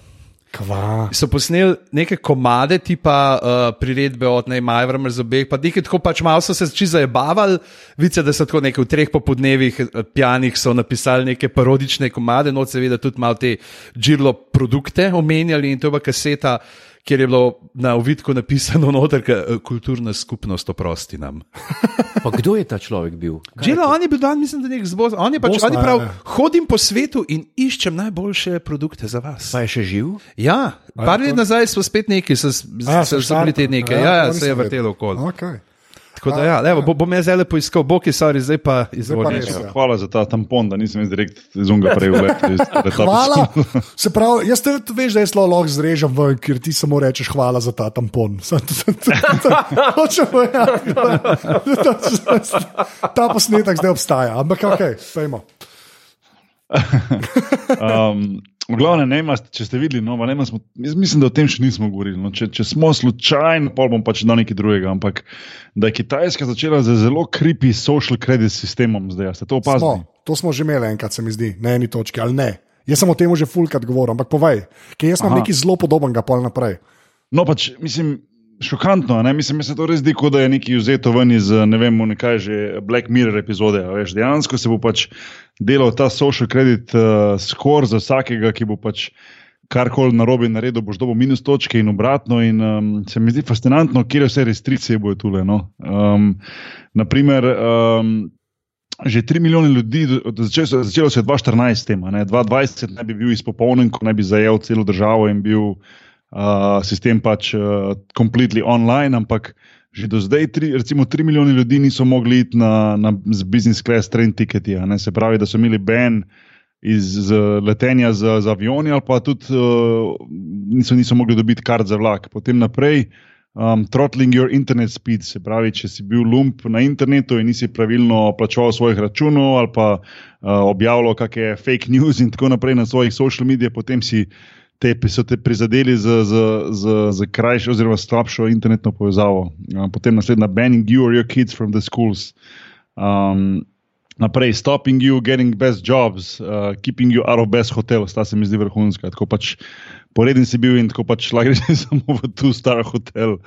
Kva. so posneli neke komade, tipa uh, priredbe od Neymar, vrmer zobeh, pa nekaj tako pač malo so se čisto zabavali, vice, da so tako nekaj v treh popodnevih eh, pijanih so napisali neke parodične komade, no seveda tudi malo te džirlo produkte omenjali in to je bila kaseta, kjer je bilo na uvidku napisano noter, ka, eh, kulturna skupnost oprosti nam. Pa kdo je ta človek bil? Džirlo, on je bil dan, mislim, da nek zbor, on je pač, Bosna, on je prav, ja, ja. hodim po svetu in iščem najboljše produkte za vas. Pa je še živ? Ja, par let nazaj smo spet neki, so, A, so, so bili te neke, Ja, ja, ja, se je vrtelo okoli. Okay. Tako da, ja, levo, bo, bom jaz zdaj poiskal, boki, sorry, zdaj pa izvolite. Ja, hvala za ta tampon, da nisem jaz direkt iz unga prej. Hvala. Se pravi, jaz te veš, da jaz to lahko zrežem ven, ker ti samo rečeš hvala za ta tampon. Da- Ta posnetek zdaj obstaja, ampak ok, pojmo. Um, v glavnem, ne, mas, če ste videli, no, ne, jaz mislim, da o tem še nismo govorili. No, če, če smo slučajno, pol bom pač dal nekaj drugega. Ampak da je Kitajska začela z zelo creepy social credit sistemom, zdaj ste to opazili. Smo, to smo že imeli enkrat, se mi zdi, na eni točki ali ne. Jaz sem o tem že fulkrat govoril, ampak povej, ker jaz imam nekaj zelo podobnega pol naprej. No, pač, mislim, šokantno. Ne? Mislim, da se to res zdi, kot da je nekaj vzeto ven iz ne vem, nekaj že Black Mirror epizode. Veš, dejansko se bo pač delal ta social credit uh, score za vsakega, ki bo pač. Karkoli narobe naredil, boš dobil minus točke in obratno. In, um, se mi zdi fascinantno, kje vse restrikcije bojo tule. No? Um, naprimer, um, že 3 milijone ljudi, začelo, začelo se je 2014 s tem, a ne? 2020 naj bi bil izpopolnjen, ko naj bi zajel celo državo in bil uh, sistem pač uh, completely online, ampak že do zdaj, tri, recimo 3 milijone ljudi niso mogli iti na, na business class train ticketi, se pravi, da so imeli ban iz letenja z, z avioni, ali pa tudi uh, niso, niso mogli dobiti kart za vlak. Potem naprej. Um, throttling your internet speed, se pravi, če si bil lump na internetu in nisi pravilno plačeval svojih računov ali pa uh, objavljal kakšne fake news in tako naprej na svojih social medijih, potem si te, so te prizadeli za, za, za, za krajšo oziroma slabšo internetno povezavo. Potem naslednja, banning you or your kids from the schools. Um, Naprej, stopping you, getting best jobs, uh, keeping you out of best hotels, ta se mi zdi vrhunska. Tako pač poreden si bil in tako pač lahko greš samo v tu star hotel.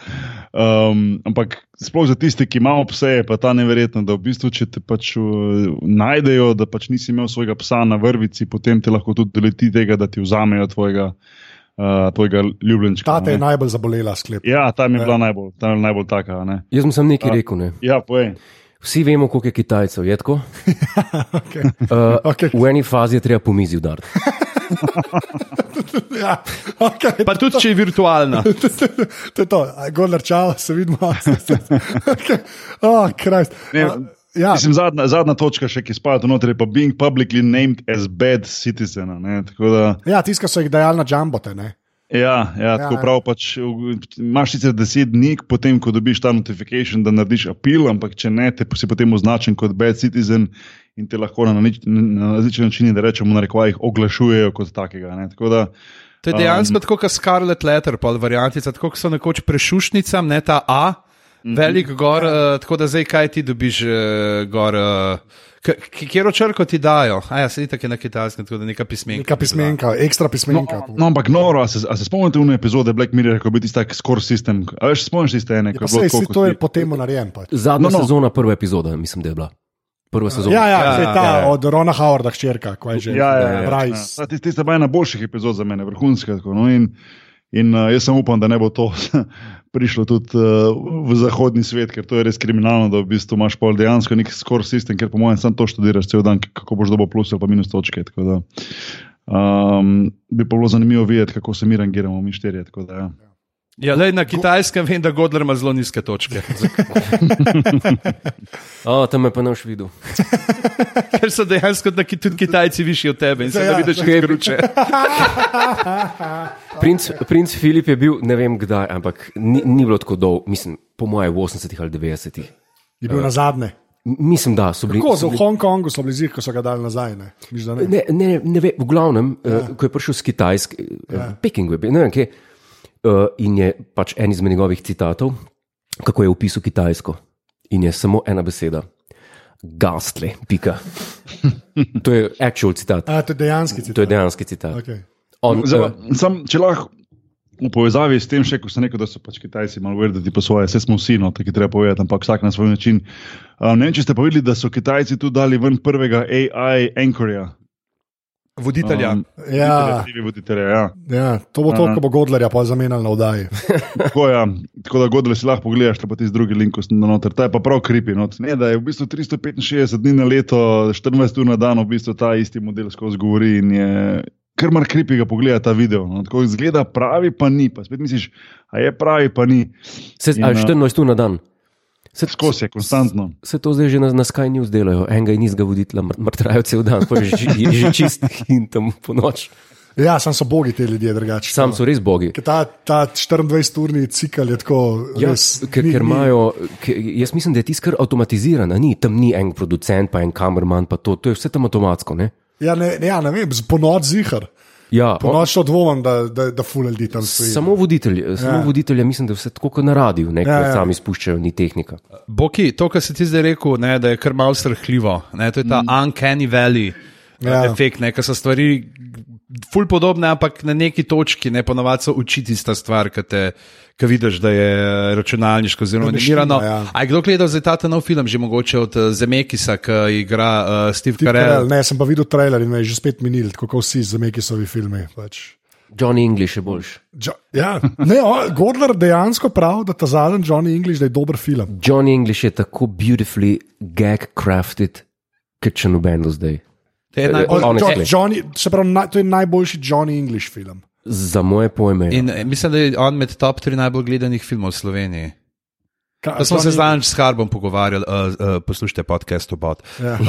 Um, ampak sploh za tiste, ki imajo pse, je pa ta neverjetno, da v bistvu, če te pač uh, najdejo, da pač nisi imel svojega psa na vrvici, potem te lahko tudi doleti tega, da ti vzamejo tvojega, uh, tvojega ljubljenčka. Ta te je ne. najbolj zabolela sklep. Ja, ta mi je Ja. bila najbolj, ta je najbolj taka. a Ne? Jaz sem nekaj rekel. Ne? Ja, povej. Vsi vemo, koliko je Kitajcev, je tako? Okay. Uh, Okej. V eni fazi je treba po mizi udariti. Ja, okay. Pa tudi, če je virtualna. to je to, Gondar, čau, se vidimo. okay. oh, Christ. Ne, A, ja, Mislim, zadnja, zadnja točka, še, ki spada noter, je pa being publicly named as bad citizen. a Ne? Da, ja tiska so jih dajali na džambote. Ne? ja, ja, tako ja. prav. Pač, imaš sicer deset dni, potem ko dobiš ta notification, da narediš apel, ampak če ne, te si potem označen kot bad citizen in te lahko na, nič, na različne načine, da rečemo, na rekvajih oglašujejo kot takega. Ne? Tako da, To je dejansko um, tako, kot Scarlet Letter, pa variantica, tako kot so nekoč prešušnicam, ne ta A, velik gor, uh, tako da zdaj kaj ti dobiš uh, gor. Uh, Kjer črko ti dajo? A ja, sedi tako na kitajskem, tako da neka pismenka. Neka pismenka, ekstra pismenka. No, no, ampak noro, a se, a se spomnite une epizode Black Mirror, ko je bil tisti tak score system? A veš, spomniš tiste ene, ko Ja, je bilo sej, tako, to je potem narejen. Pač. Zadnja No, no, no. no. sezona, prva epizoda, mislim, da je bila. Prva sezona. Ja, ja, Ja, ja, ja, ta ja, ja. od Rona Howarda, hčerka, kaj že. Ja, ja, ja, Bryce. ja. Tiste sta bila ena boljših epizod za mene, vrhunska. Tako, no, in in uh, jaz sem upam, da ne bo to prišlo tudi uh, v zahodni svet, ker to je res kriminalno, da v bistvu imaš pol dejansko nek score system, ker po mojem sam to študiraš cel dan, kako boš dobil plus ali pa minus točke. tako Da, Um, bi pa bilo zanimivo videti, kako se mi rangiramo, mi štirje. tako da, Ja. Ja, lej, na kitajskem vem, da Godler ima zelo nizke točke, O, tam me pa noš videl. ker so dejansko taki, tudi Kitajci višji od tebe in se Ja, da vidiš, kaj je gruče. Princ, princ Filip je bil, ne vem kdaj, ampak ni, ni bilo tako dolgo, mislim, po mojem, v 80-ih ali 90-ih. Je bil na zadnje. Mislim, da so bili. Tako, so v Hongkongu so bili zir, ko so ga dali nazaj. Ne? Misliš, da ne? Ne, ne, ne ve, v glavnem, ja. uh, ko je prišel z Kitajske, uh, Pekingu je bil, ne vem kje, uh, in je pač en izmed njegovih citatov, kako je opisal Kitajsko. In je samo ena beseda: gastle, pika. to je actual citat, A, to je dejanski citat. to je dejanski citat. Okay. On, Zdaj, uh, pa, sam, če lahko v povezavi s tem, še ko sem rekel, da so pač Kitajci malo vrdi po svoje, vse smo vsi, no, tako je treba povedati, ampak vsak na svoj način. Um, ne vem, če ste pa videli, da so Kitajci tu dali ven prvega AI anchorja. Voditelja. Um, Ja. Voditelja, ja. Ja, to bo to, ko bo Godlerja pa zamenjal na oddaji. Tako, ja. Tako da godle si lahko pogledaš, pa ti z drugi link na noter. Ta je pa prav kripi. No. Ne, da je v bistvu 365 dni na leto, 24 ur na dan, v bistvu ta isti model skozi govori in je. Ker mar kripi ga pogleda ta video. No. Tako izgleda pravi, pa ni. Pa spet misliš, a je pravi, pa ni. se, in, ali uh, 14 ur na dan. Se, Skozi je, konstantno. Se to zdaj že na, na Sky News delajo, enega in izga voditelja, mr- mrtrajo cel dan, pa je že, je že čist in tam po noč. Ja, sam so bogi ti ljudje drugače. Sam so res bogi. Ker Ta, ta 24-urni cikl je tako. Ja, res, ker, ni- ker imajo, ker, jaz mislim, da je tisto kar avtomatizirano, ni tam ni en producent, pa en kamerman, pa to, to je vse tam avtomatsko. Ne? Ja, ne, ja, ne vem, po noč zihar. Ja, Po noč to dvomim, da, da, da ful ljudi tam stoji. samo voditelj, samo Ja. voditelj, ja, mislim, da je vse tako kot na radiju, ne, Ja, ja, sami spuščajo, ni tehnika. Boki, to, kar si ti zdaj rekel, ne, da je kar malo srhljivo, ne, to je ta mm. uncanny valley Ja. ja. efekt, ne, ker so stvari ful podobne, ampak na neki točki, ne ponovadi so učiti ista stvar, ki te. Ki vidiš, da je računalniško zelo animirano. ja. A je kdo gledal zdaj ta nov film, že mogoče od eh, Zemekisa, ki igra uh, Steve Steve Carell? Ne, sem pa videl trailer in me je že spet minil, kot vsi za Mekisovi filmi. Pač. Johnny English je boljši. Jo, ja, ne, o, Godler dejansko pravi, da ta zadnji Johnny English je dober film. Johnny English je tako beautifully gag crafted, kot če noben do zdaj. To je Eh, najbolj- O, Honestly. Jo, Johnny, se pravi, naj, to je najboljši Johnny English film. Za moje pojme. In eh, mislim, da je on med top 3 najbolj gledanih filmov v Sloveniji. Ka, Da smo se Johnny- zadnjič s Harbom pogovarjali, uh, uh, poslušajte podcast obot. Ja. Uh,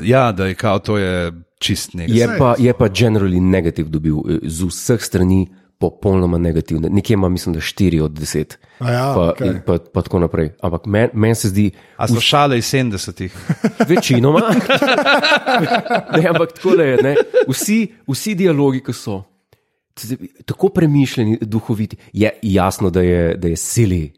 ja, da je kao to je čist nekaj. Je pa, je pa generally negativ dobil, z vseh strani popolnoma negativne. Nekje ima, mislim, da 4 od 10. A ja, pa, okej. pa, pa tako naprej. Ampak meni men se zdi, A so šale iz 70-ih? večinoma. ne, ampak tako je. Ne? Vsi, vsi dialogi, ki so tako premišljeni, duhoviti, je jasno, da je, da je sili.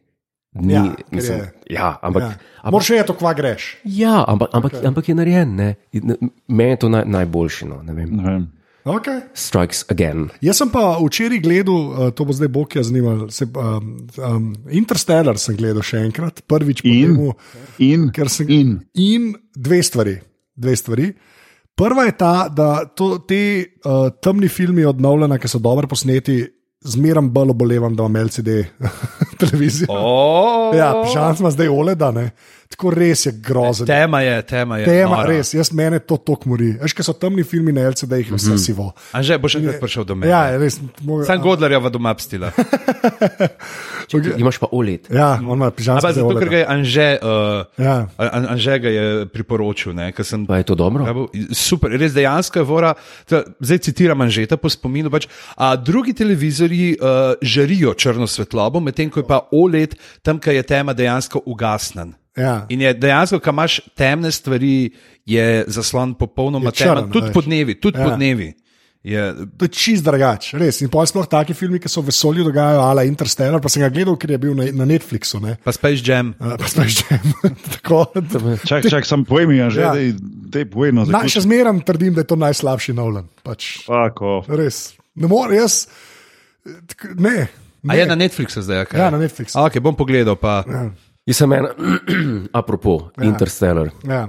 Ni, Ja, ja, mislim, je- ja, ampak, Ja. ampak, Moraš je to, kva greš. ja, ampak, ampak, okay. ampak je narejen. ne. In, Meni je to naj, najboljši. No, ne vem. Ne vem. Okay. Strikes again. Jaz sem pa včeraj gledal, uh, to bo zdaj Bokija zanimalo, se, um, um, Interstellar sem gledal še enkrat, prvič po In? temu, In, ker sem in. in dve stvari. Dve stvari. Prva je ta, da to, te uh, temni filmi od Novlana, ki so dobro posneti, zmeraj bolj obolevam, da imam LCD televizijo. Oh, Ja, pižam smo zdaj oleda, ne. Tako res je grozen. tema je, tema je. Tema, nora. res, jaz mene to tok mori. Veš, kaj so temni filmi na LCD-jih, vse mm -hmm. sivo. Anže, boš enkrat prišel do mene. Ja, res. Mogo, Sam Godlerjeva doma pstila. okay. Imaš pa OLED. Ja, on ima pižam. Ampak zato, ker ga je Anže, uh, Ja. An- Anže ga je priporočil. Ne, ker sem Pa je to dobro? Ja, bo- Super, res dejansko je vora. ta- Zdaj citiram Anžeta po spominu. Pač, a drugi televizorji uh, žarijo črno svetlobo, medtem ko je pa OLED tam, kjer je tema dejansko ugasnen. Ja. In je dejansko, ko imaš temne stvari, je zaslon popolnoma Je črn, temen, tudi veš. po dnevi. Tudi Ja. po dnevi. Je, To je čist drugače, res. In pol sploh taki filmi, ki se v vesolju dogajajo, ala Interstellar, pa sem ga gledal, ker je bil na, na Netflixu. Ne? pa Space Jam. Uh, pa sploh že. Tako. Čak, čak, sam povej mi, že Ja. da je povejno. Naj še zmeraj trdim, da je to najslabši Nolan. Pač, res. Ne morem, jaz. tak- Ne. A je na Netflixu zdaj? Okay. Ja, na Netflixu. A, Okay, bom pogledal. Pa. Ja. Jaz sem ena, apropo, ja. Interstellar. Ja.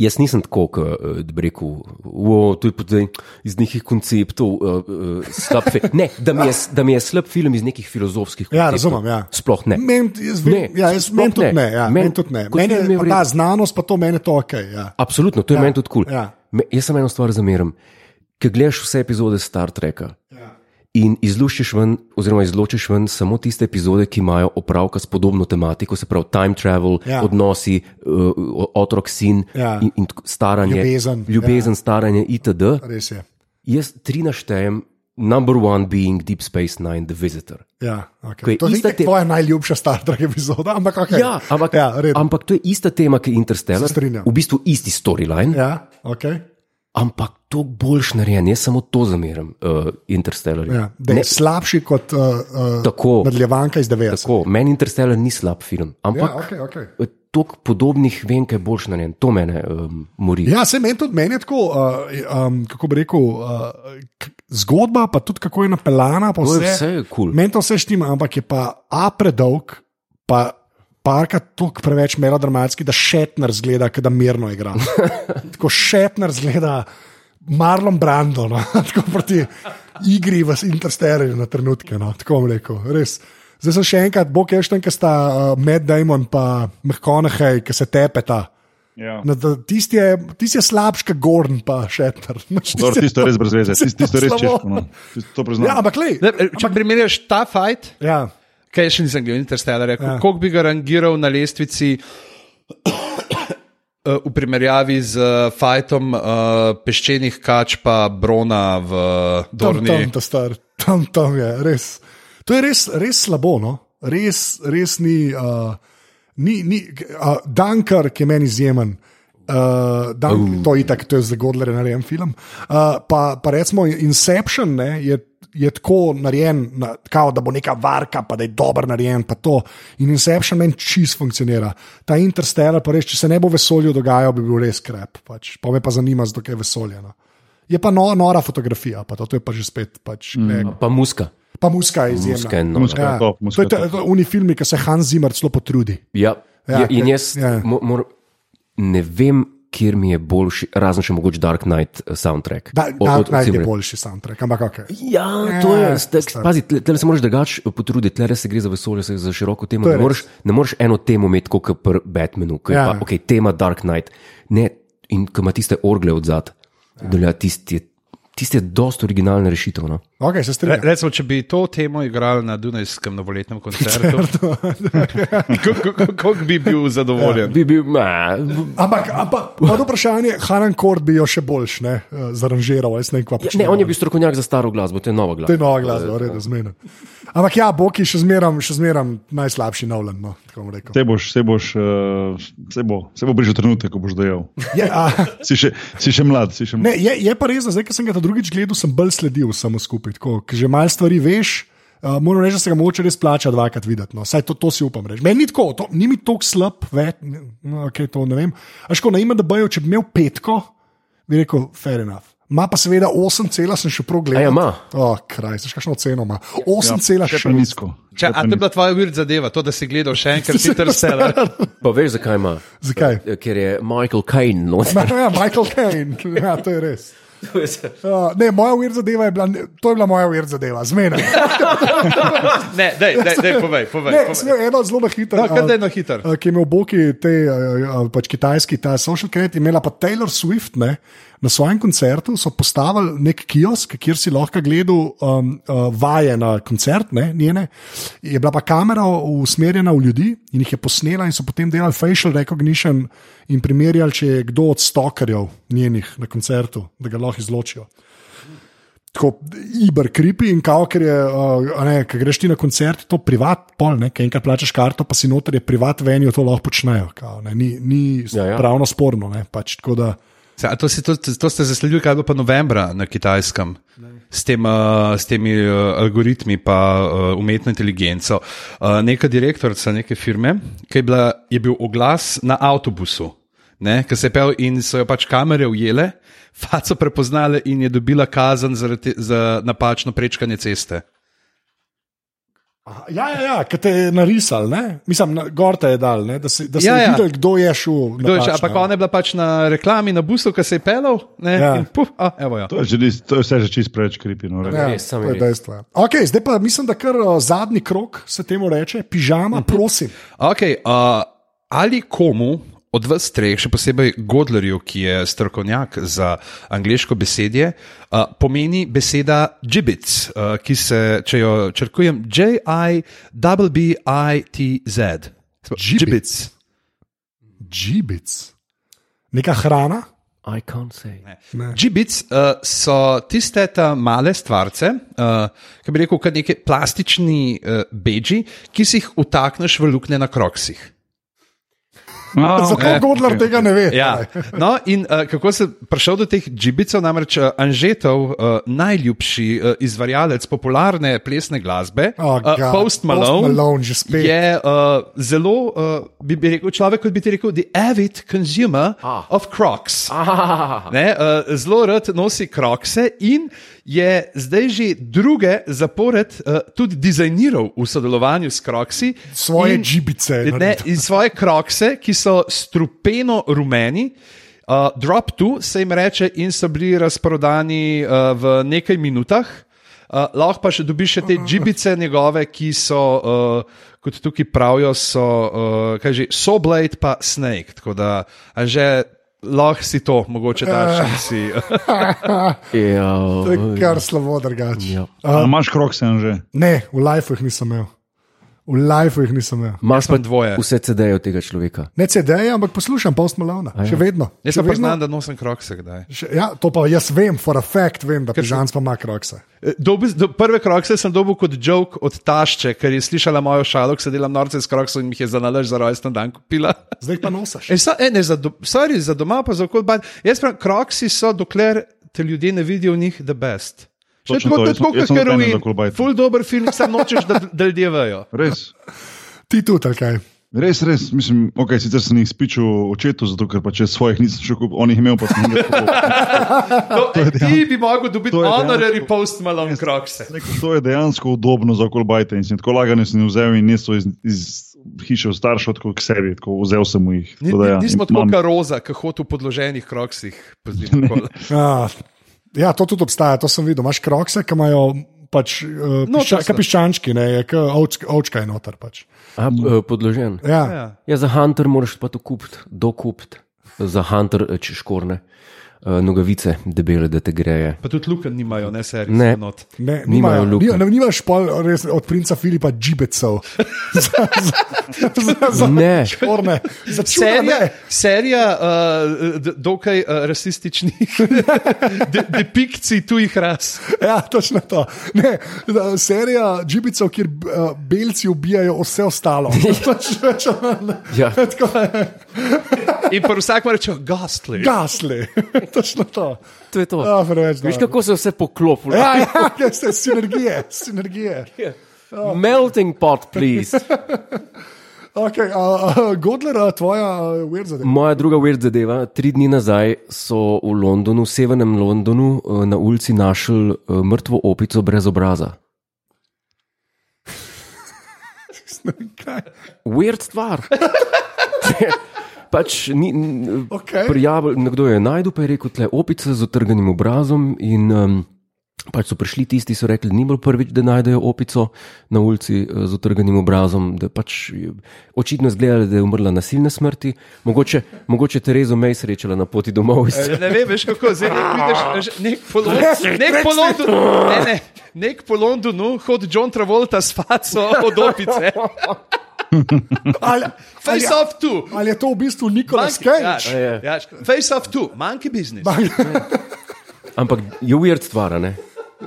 Jaz nisem tako, kot bi rekel, wow, to je potem iz nekih konceptov. Uh, uh, slab fi- ne, da mi, je, da mi je slab film iz nekih filozofskih konceptov. Ja, razumem. Ja. Sploh ne. Men, jaz, vem, Ne, ja, men tudi ne. ne. Ja, Men- men, tudi ne. Meni film je je pa v ta znanost, pa to meni to ok. Ja. Absolutno, to je Ja, ja. meni tudi kul. ja. Cool. Jaz sem eno stvar zamerim. ki gledaš vse epizode Star Treka. Ja. In izluščiš ven, oziroma izločiš ven samo tiste epizode, ki imajo opravka s podobno tematiko, se pravi time travel, Ja. odnosi, uh, otrok, sin Ja. in, in staranje, Ljubezen, ljubezen ja. staranje itd. Je. Jaz tri naštejem, number one being Deep Space Nine, The Visitor. Ja, okay. je To ni ista te- tvoja najljubša Star Trek epizoda, ampak okay. Ja, ampak, ja, red. ampak to je ista tema, kot je Interstellar. V bistvu isti storyline, ja, okay. Ampak to boljš narejen. Jaz samo to zameram uh, Interstellarju. ja. Da je Ne, slabši kot uh, uh, Tako. nadaljevanka iz 90. Tako, meni Interstellar ni slab film, ampak Ja, okay, okay. toliko podobnih vem, kaj boljš narejen. To mene um, mori. Ja, se meni tudi meni tako, uh, um, kako bi rekel, uh, zgodba, pa tudi kako je napeljana. Vse, vse kul. Meni to vse štima, ampak je pa A predolg, pa parkrat toliko preveč melodramatski, da Šetner zgleda, da mirno igra. tako Šetner zgleda. Marlon Brando, no? tako proti igri v Interstellarju na trenutke. No? Tako bom rekel, res. Zdaj sem še enkrat, bog je še enkrat, sta uh, Matt Damon in McConaughey, ki se tepeta. Ja. No, da, tisti, je, tisti je slabši, kot Gordon, pa Šetner. Dobro, tisto je res brez veze, tisto, tisto je res češko. No. Priznam. Ja, ampak le. Ne, Če primerjaš ta fight, Ja, kaj še nisem gledal, Interstellar, Ja. koliko bi ga rangiral na lestvici eh, v primerjavi z eh, fajtom uh, peščenih kač pa brona v tam, Dorni. tam, ta star, tam, tam je res. To je res, res slabo. No? Res, res ni. Uh, ni, ni uh, Dunkar, ki je meni izjemen. Uh, Dunk, uh. To je itak, to je za Godler narejen film. Uh, pa, pa recimo Inception ne, je, je tako narejen, na, kao, da bo neka varka, pa da je dober narejen. pa to. In Inception meni čist funkcionira. Ta Interstellar, pa res, če se ne bo vesolju dogajal, bi bil res krep. Pač. Pa me pa zanima, zato je vesolje. No. Je pa no, nora fotografija, pa to, to je pa že spet. Pač, mm. Pa muska. Pa muska je izjemna. Muska je nora. Muska je top, to muska je je to je Uni filmi, ki se Hans Zimmer celo potrudi. Ja, Ja, ja, in jaz ja. ja. mo, mor, ne vem, kjer mi je boljši, razen še mogoče Dark Knight eh, soundtrack. Da, Od- da, od naj je boljši soundtrack, ampak ok. Ja, to je. Ja, stek- star. Pazi, tle, tle se moraš drugače potruditi, tle se gre za vesolje, se za široko temo. To je Ne moreš, ne moreš eno temo imeti kot pri Batmanu, ki je Ja. pa, okay, tema Dark Knight. Ne, in ko ima tiste orgle od zad. Ja. Tisti je, tist je dost originalna rešitev. No? Ok, se Re, recimo, če bi to temo igrali na Dunajskem novoletnem koncertu, kako- bi bil zadovoljen? Bi bil, ma, Ampak, ampak vprašanje, Hanan Kord bi jo še boljš ne, eh, zaranžiral. Ne, ja, ne, on je bil strokovnjak za staro glasbo, to je nova glasba. To je nova glasba, v redu, zmeden. Ampak ja, Boki še zmeram, še zmeram najslabši Nolan. No. Se boš, se boš, uh, se bo, se bo prišel trenutek, ko boš dojel. Je, a, Si še, si še mlad, si še mlad. ne, je, je pa res, da zdaj, ko sem ga drugič gledal, sem bolj sledil samo skupaj. Tako, ker že malo stvari veš. Uh, moram reči, da se ga moče res plača dvakrat videti. No. Saj to, to si upam reči. Meni ni tako, to, ni mi tako slab, ve, no, okay, to ne vem. Až ko na ime, da bojo, če bi imel petko, bi rekel, fair enough. Ma pa seveda 8 cela sem še prav A gledal. ja, ima? Oh, kraj, znaš kakšno ceno ima? 8 cela Še še nizko. Če, a to je bila tvoja vir zadeva, to, da si gledal še enkrat Interstellar? Pa veš, zakaj ima? Zakaj? Ker je Michael Caine. No? Ja, Michael Caine, ja, to je res. Uh, ne, moja vir zadeva je bila, to je bila moja vir zadeva, zmena. Ne, dej, dej, dej, povej, povej. Ne, povej. sem eno zelo na hitro. No, kar daj na hitro. Uh, ki je imel Boki te uh, pač kitajski, ta social credit, imela pa Taylor Swift. Ne, na svojem koncertu so postavili nek kiosk, kjer si lahko gledal um, uh, vaje na koncert, ne, njene. Je bila pa kamera usmerjena v ljudi in jih je posnela, in so potem delali facial recognition in primerjali, če je kdo od stokerjev njenih na koncertu, da ga lahko izločijo. Tako iber kripi in kao, ker je, uh, a ne, ker greš ti na koncert, to privat, pol, ne, ker enkrat plačaš karto, pa si noter je privat venijo, to lahko počnejo. Kao, ne, ni ni Ja, ja. pravno sporno. Ne, pač, tako da, Se, a to, si, to, to ste zasledili, kaj bo pa novembra na kitajskem, s, tem, uh, s temi uh, algoritmi in uh, umetno inteligenco. Uh, neka direktorica neke firme, ki je, bila, je bil oglas na avtobusu, ki se je pel in so jo pač kamere ujele, faco prepoznale in je dobila kazen zaradi, za napačno prečkanje ceste. Aha, ja, ja, ja ki te je narisal, ne? mislim, na, gor te je dal, ne? da si, da si Ja, ja, ja. videl, kdo je šel. Kdo je še, napačno, ampak ja. ona je bila pač na reklami na busu, ki se je pelal. Ne, Ja. in puf, a, evo jo. To je, že, res- to je vse že čist preveč kripi. No, res. Ja, Res, samo to je dejstvo. ja. Okay, zdaj pa mislim, da kar uh, zadnji krok se temu reče, pižama, Mhm. prosim. Okay, uh, ali komu od vas treh, še posebej Godlerju, ki je strokovnjak za angliško besedje, uh, pomeni beseda gibbets, uh, ki se, če jo črkujem, J-I-B-B-I-T-Z. Gibbets. Gibic. Neka hrana? I can't say. Gibbets uh, so tiste male stvarce, uh, ki bi rekel, kot neki plastični uh, beži, ki si jih utakneš v luknje na kroksih. A, Zato okej, Godler okej. tega ne ve. Ja. No, in uh, kako sem prišel do teh džibicov, namreč uh, Anžetov, uh, najljubši uh, izvajalec popularne plesne glasbe, Oh, uh, God. Post Malone, Post Malone je uh, zelo, uh, bi, bi rekel, človek, kot bi ti rekel, the avid consumer ah. of crocs. Ah, Ne, uh, zelo rad nosi krokse in je zdaj že druge zapored uh, tudi dizajniral v sodelovanju s kroksi. Svoje in- džibice Ne, naredil. in svoje krokse, ki so strupeno rumeni. Uh, drop tu se jim reče, in so bili razprodani uh, v nekaj minutah. Uh, lahko pa še dobiš še te džibice njegove, ki so, uh, kot tukaj pravijo, so, uh, kaj že, Soblade pa Snake. Tako da, že lahko si to, mogoče daš, če si. To je kar slabo drugače. Ja. A imaš krokse že? Ne, v lifeu jih nisem imel. V lifeu jih nisem imel. Imaš pa dvoje. vse CD-je od tega človeka. Ne CD-je, ampak poslušam Post Malone, še vedno. Jaz Še pa vedno- poznam, da nosim krokse kdaj. Še, ja, to pa jaz vem, for a fact vem, da pižam pa ima krokse. Eh, Dobi, do, prve krokse sem dobil kot joke od tašče, ker je slišala mojo šalo, se delam norce s kroksom in mi jih je za nalaž za rojsten dan kupila. Zdaj jih pa nosiš. E, sa, e, ne, za, do, sorry, za doma, pa za okolje. Jaz pravim, kroksi so, dokler te ljudje ne vidijo v njih, the best. Še Točno tako, to, tako kot heroin. Ful dober film, sam nočeš, da, da ljudje vejo. Res. Ti tudi, ali kaj? Res, res, mislim, okay, sicer sem jih spičil očetu, zato ker če svojih nisem še kupil, on jih imel, pa sem jih kupil. To, e, ti bi mogel dobiti to je honorary post malone krokse. Rekel, to je dejansko udobno za kolbajte in sem tako lagane sem jih vzel in niso iz, iz hiše od staršev tako k sebi, tako vzel sem jih. Ni, da ja, nismo tako kot roza, ki hodi v podloženih kroksih. Ja, to tudi obstaja, to sem videl. Imaš krokse, ki imajo pač, uh, No, pišča, ka piščančki, ne, je kot ovčka, ovčka je noter. Pač. A, eh, podložen. Ja. Ja. Ja, za Hunter moraš pa to kupiti, dokupiti. Za Hunter, eh, če eh, nogavice, debele, da te greje. Pa tudi luken nimajo, ne serije. Ne. Not. Ne, Nimajo nimajo, luke. nima, ne, nimaš pol res od princa Filipa džibecov. za, za, za, za, Ne. šporne. Za čuda Serija, ne. serija uh, dokaj uh, rasističnih de, depikcij tujih ras. Ja, točno to. Ne, da, serija džibicov, kjer uh, belci ubijajo vse ostalo. Ja. Tako je. In pa vsak ima reče, gastli. Gasli. točno to. To je to. Ja, preveč Veš, kako se je vse poklopilo? Ja, ja, ja, ste sinergije, sinergije. Melting pot, please. Okay, uh, uh, Godler, uh, tvoja uh, weird zadeva. Moja druga weird zadeva. Tri dni nazaj so v Londonu, v severnem Londonu, eh, na ulici našli eh, mrtvo opico brez obraza. Weird stvar. Pač ni, n- Okej. prijavil, nekdo je najdel, pa je rekel, tle opica z otrganim obrazom. In um, pač so prišli tisti, ki so rekli, ni bilo prvič, da najdejo opico na ulici eh, z otrganim obrazom. Da pač je očitno izgledalo, da je umrla nasilne smrti. Mogoče, mogoče Terezo May srečala na poti domov. Iz... Ne vem, veš kako zdaj nek vidiš, veš, nek po Londonu, nek po Londonu, ne, ne, nek po Londonu hodi John Travolta s faco od opice. Ali, ali, Face off tu. ali je to v bistvu Monkey- Cage? ja, ja, Face off tu, monkey business. Ampak je weird stvar, a ne?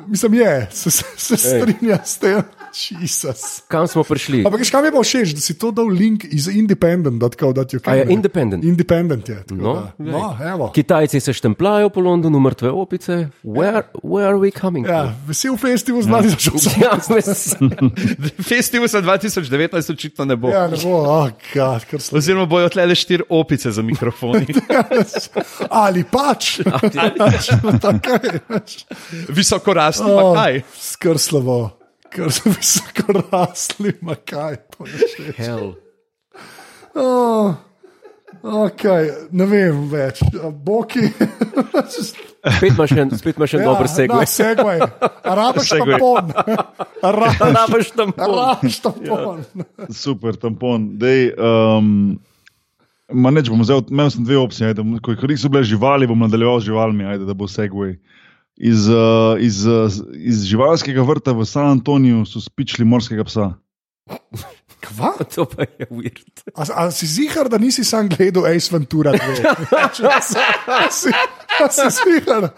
Mislim, je, se, se, se strinja s tem. Jezus. Kam smo prišli? Ampak, veš, kam je pa všeč, da si to dal link iz independent.co.uk. A je independent? Independent je. tako No, da. no evo. Kitajci se štemplajo po Londonu, mrtve opice. Where, where are we coming Ja, from? vesel festival z 2008. Ja, Festival za 2019 očitno ne bo. Ja, ne bo, oh, God, kar slabo. Oziroma bojo tle le štiri opice za mikrofoni. Ali pač. Tako je, veš. Visoko rasti, pa Oh, kaj? Skr slabo. Ker so visoko rasli, ma kaj. to je. Hell. Oh, okay, ne vem več. Boki. Spet imaš en, spet imaš en ja, dober segway. segway. Arabiš Segway. tampon. Arabiš Rabaš tam pol. Arabiš tampon. Super tampon. Dej, um, Ma neč bom vzel, imel sem dve opcije. Ajde, ko niso bile živali, bom nadaljeval z živalmi, ajde, da bo segway. Uh, iz, uh, iz živalskega vrta v San Antoniju so spičili morskega psa. Kva? To pa je weird. A, a si zihar, da nisi sam gledal Ace Ventura 2? A si, zihar,